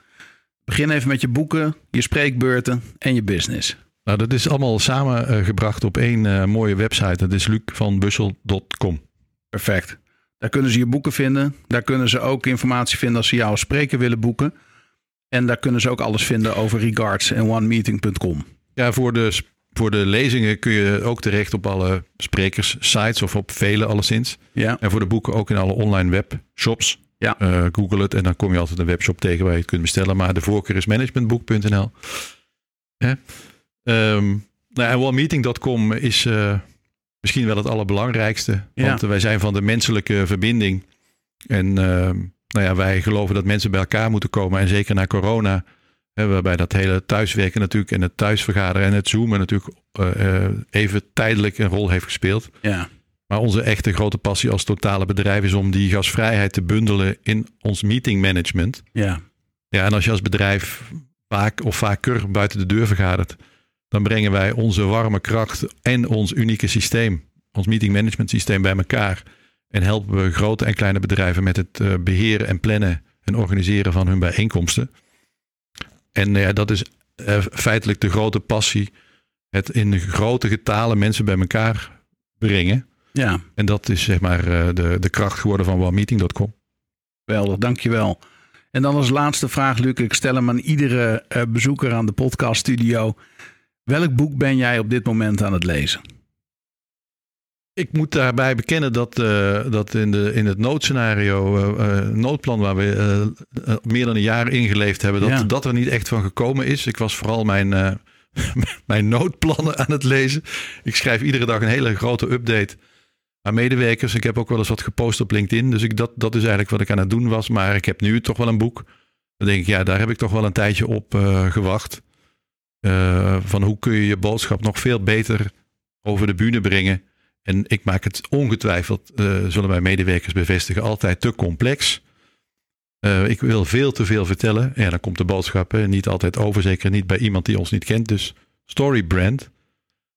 Begin even met je boeken, je spreekbeurten en je business. Nou, dat is allemaal samengebracht op één eh, mooie website. Dat is lucvanbussel.com. Perfect. Daar kunnen ze je boeken vinden. Daar kunnen ze ook informatie vinden als ze jou als spreker willen boeken. En daar kunnen ze ook alles vinden over regards en onemeeting.com. Ja, voor de, voor de lezingen kun je ook terecht op alle sprekerssites of op vele alleszins. Ja, En voor de boeken ook in alle online webshops. Ja. Eh, Google het en dan kom je altijd een webshop tegen waar je het kunt bestellen. Maar de voorkeur is managementboek.nl. Hè? Ehm, nou, en onemeeting.com is eh, misschien wel het allerbelangrijkste. Ja. Want wij zijn van de menselijke verbinding. En ehm, nou ja, wij geloven dat mensen bij elkaar moeten komen. En zeker na corona, waarbij dat hele thuiswerken natuurlijk en het thuisvergaderen en het zoomen natuurlijk eh, eh, even tijdelijk een rol heeft gespeeld. ja, Maar onze echte grote passie als totale bedrijf is om die gasvrijheid te bundelen in ons meeting management. ja, Ja, en als je als bedrijf vaak of vaker buiten de deur vergadert, dan brengen wij onze warme kracht en ons unieke systeem, ons meeting management systeem bij elkaar. En helpen we grote en kleine bedrijven met het eh, beheren en plannen en organiseren van hun bijeenkomsten. En eh, ja, dat is eh, feitelijk de grote passie. Het in grote getalen mensen bij elkaar brengen. ja. En dat is zeg maar eh, de, de kracht geworden van onemeeting.com. Geweldig, dankjewel. En dan als laatste vraag, Luc. Ik stel hem aan iedere eh, bezoeker aan de podcaststudio. Welk boek ben jij op dit moment aan het lezen? Ik moet daarbij bekennen dat, uh, dat in, de, in het noodscenario, uh, noodplan waar we meer dan een jaar ingeleefd hebben, dat, Ja. dat er niet echt van gekomen is. Ik was vooral mijn, eh, (laughs) mijn noodplannen aan het lezen. Ik schrijf iedere dag een hele grote update aan medewerkers. Ik heb ook wel eens wat gepost op LinkedIn. Dus ik, dat, dat is eigenlijk wat ik aan het doen was. Maar ik heb nu toch wel een boek. Dan denk ik, ja, daar heb ik toch wel een tijdje op eh, gewacht. Eh, van hoe kun je je boodschap nog veel beter over de bühne brengen. En ik maak het ongetwijfeld, eh, zullen mijn medewerkers bevestigen, altijd te complex. Eh, ik wil veel te veel vertellen. Ja, dan komt de boodschap hè, niet altijd over. Zeker niet bij iemand die ons niet kent. Dus Story Brand,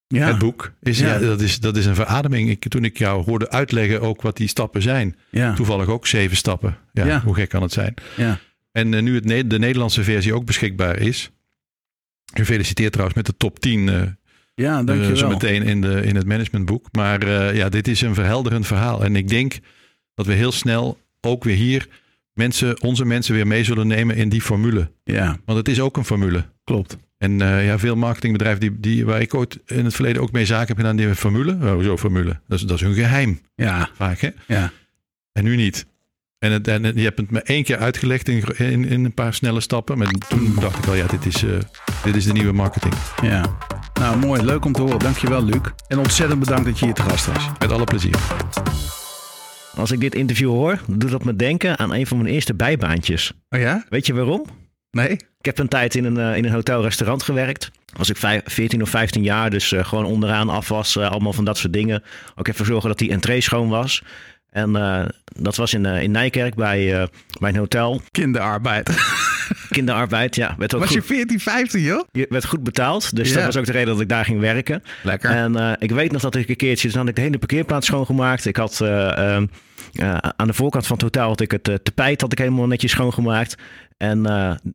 Ja. het boek, is, Ja. ja. dat, is, dat is een verademing. Ik, toen ik jou hoorde uitleggen ook wat die stappen zijn. Toevallig ook zeven stappen. Ja. Hoe gek kan het zijn? Ja. En eh, nu het, de Nederlandse versie ook beschikbaar is. Gefeliciteerd trouwens met de top 10 eh Ja, eh, dankjewel. zo meteen in, de, in het managementboek. Maar eh, ja, dit is een verhelderend verhaal. En ik denk dat we heel snel ook weer hier mensen, onze mensen weer mee zullen nemen in die formule. Ja, Want het is ook een formule. klopt. En eh, ja, veel marketingbedrijven die, die, waar ik ooit in het verleden ook mee zaken heb gedaan, die hebben formule. Oh, zo formule. Dat is, dat is hun geheim Ja, vaak. Hè? ja. En nu niet. En, het, en het- je hebt het me één keer uitgelegd in, in, in een paar snelle stappen. Maar toen dacht ik al, ja, dit is, eh, dit is de nieuwe marketing. ja. Nou, mooi. Leuk om te horen. Dankjewel, Luc. En ontzettend bedankt dat je hier te gast was. Met alle plezier. Als ik dit interview hoor, doet dat me denken aan een van mijn eerste bijbaantjes. Oh ja? Weet je waarom? Nee? Ik heb een tijd in een, eh, in een hotelrestaurant gewerkt. Was ik vijf, 14 of 15 jaar, dus eh, gewoon onderaan afwas, eh, allemaal van dat soort dingen. Ook even zorgen dat die entree schoon was. En eh, dat was in, eh, in Nijkerk bij, eh, bij een hotel. Kinderarbeid. (laughs) Kinderarbeid, ja. Werd ook Was je goed, 14, 15, joh? je werd goed betaald. Dus dat was ook de reden dat ik daar ging werken. Lekker. En ik weet nog dat ik een keertje, dan had ik de hele parkeerplaats schoongemaakt. Ik had eh, aan de voorkant van het hotel had ik het tapijt had ik helemaal netjes schoongemaakt. En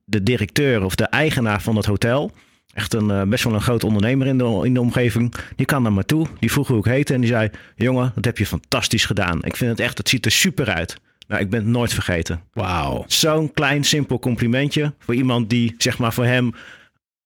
de directeur of de eigenaar van het hotel, echt een eh, best wel een groot ondernemer in de, in de omgeving, die kwam naar me toe. Die vroeg hoe ik heette en die zei, jongen, dat heb je fantastisch gedaan. Ik vind het echt, het ziet er super uit. Nou, ik ben het nooit vergeten. Wauw. Zo'n klein, simpel complimentje voor iemand die, zeg maar, voor hem.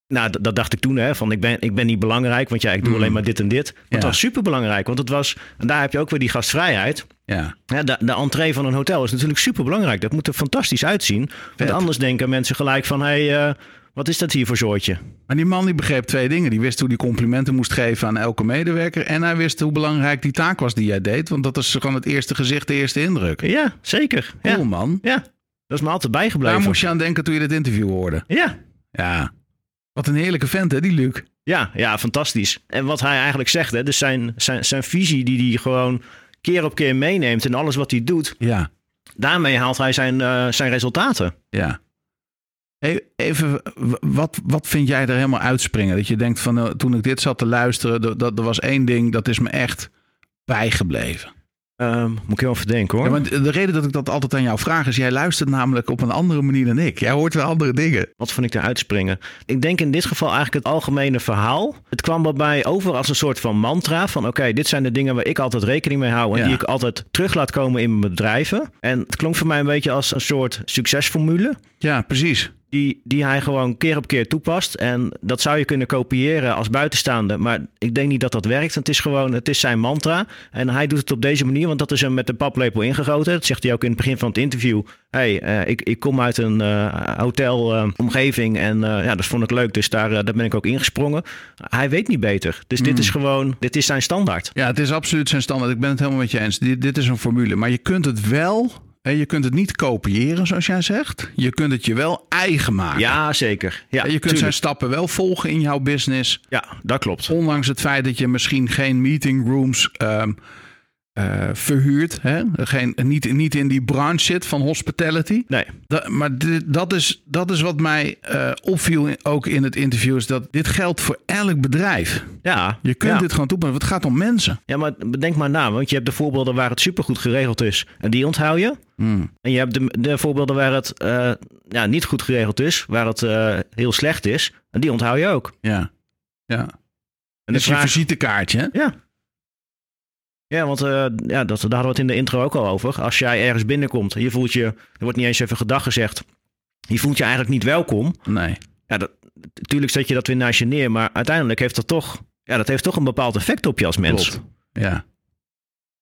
Nou, dat dacht ik toen, hè, van ik ben, ik ben niet belangrijk, want ja, ik doe Mm. alleen maar dit en dit. Maar het was super belangrijk, want het was, en daar heb je ook weer die gastvrijheid. Ja. Ja, de, de entree van een hotel is natuurlijk super belangrijk. Dat moet er fantastisch uitzien. Want Vet. anders denken mensen gelijk van, hé, hey, eh, wat is dat hier voor soortje? Maar die man die begreep twee dingen. Die wist hoe die complimenten moest geven aan elke medewerker. En hij wist hoe belangrijk die taak was die jij deed. Want dat is gewoon het eerste gezicht, de eerste indruk. Ja, zeker. Ja, Cool, man. ja. dat is me altijd Daar bijgebleven. moest je aan denken toen je dit interview hoorde. Ja, Ja. Wat een heerlijke vent, hè, die Luc. Ja, ja, fantastisch. En wat hij eigenlijk zegt, hè, dus zijn, zijn, zijn visie die hij gewoon keer op keer meeneemt en alles wat hij doet, Ja. daarmee haalt hij zijn, eh, zijn resultaten. Ja. Even, wat, wat vind jij er helemaal uitspringen? Dat je denkt van, eh, toen ik dit zat te luisteren, dat, dat, er was één ding, dat is me echt bijgebleven. Ehm, moet ik heel even denken hoor. Ja, maar de reden dat ik dat altijd aan jou vraag is, jij luistert namelijk op een andere manier dan ik. Jij hoort wel andere dingen. Wat vond ik er uitspringen? Ik denk in dit geval eigenlijk het algemene verhaal. Het kwam bij mij over als een soort van mantra. Van oké, dit zijn de dingen waar ik altijd rekening mee hou. En Ja. die ik altijd terug laat komen in mijn bedrijven. En het klonk voor mij een beetje als een soort succesformule. Ja, precies. Die, die hij gewoon keer op keer toepast. En dat zou je kunnen kopiëren als buitenstaande. Maar ik denk niet dat dat werkt. Het is gewoon, het is zijn mantra. En hij doet het op deze manier, want dat is hem met de paplepel ingegoten. Dat zegt hij ook in het begin van het interview. hey, eh, ik, ik kom uit een hotelomgeving en eh, ja, dat vond ik leuk. Dus daar, eh, daar ben ik ook ingesprongen. Hij weet niet beter. Dus dit is gewoon, dit is zijn standaard. Ja, het is absoluut zijn standaard. Ik ben het helemaal met je eens. Dit, dit is een formule. Maar je kunt het wel, je kunt het niet kopiëren zoals jij zegt. Je kunt het je wel eigen maken. Ja, zeker. Ja, En je kunt tuurlijk. zijn stappen wel volgen in jouw business. Ja, dat klopt. Ondanks het feit dat je misschien geen meeting rooms ehm, eh, verhuurt. Hè? Geen, niet, niet in die branche zit van hospitality. Nee, Da- maar dit- dat, is, dat is wat mij eh, opviel in- ook in het interview. Is dat dit geldt voor elk bedrijf. ja. Je kunt ja. dit gewoon toepassen. Het gaat om mensen. Ja, maar bedenk maar na, want je hebt de voorbeelden waar het supergoed geregeld is. En die onthoud je. En je hebt de, de voorbeelden waar het eh, ja, niet goed geregeld is, waar het heel slecht is. En die onthoud je ook. Ja. ja. En Dat is je visitekaartje. Hè? Ja. Ja, want eh, ja, dat, daar hadden we het in de intro ook al over. Als jij ergens binnenkomt en je voelt je, er wordt niet eens even gedag gezegd. Je voelt je eigenlijk niet welkom. Nee. Ja, dat, natuurlijk zet je dat weer naast je neer, maar uiteindelijk heeft dat toch, ja, dat heeft toch een bepaald effect op je als mens. Klopt. Ja.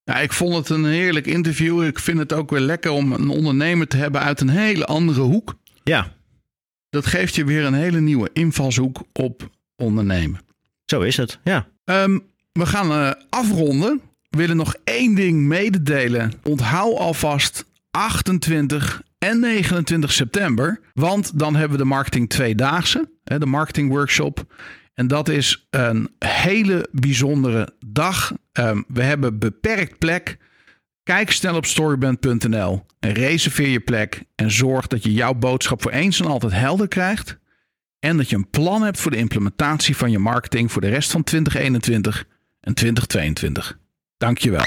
Ja, ik vond het een heerlijk interview. Ik vind het ook weer lekker om een ondernemer te hebben uit een hele andere hoek. Ja, Dat geeft je weer een hele nieuwe invalshoek op ondernemen. zo is het. Ja. Ehm, we gaan eh, afronden. Willen nog één ding mededelen. Onthoud alvast 28 en 29 september. Want dan hebben we de Marketing Tweedaagse, de Marketing Workshop. En dat is een hele bijzondere dag. Ehm, we hebben beperkt plek. Kijk snel op storyband.nl en reserveer je plek. En zorg dat je jouw boodschap voor eens en altijd helder krijgt. En dat je een plan hebt voor de implementatie van je marketing voor de rest van 2021 en 2022. Dankjewel.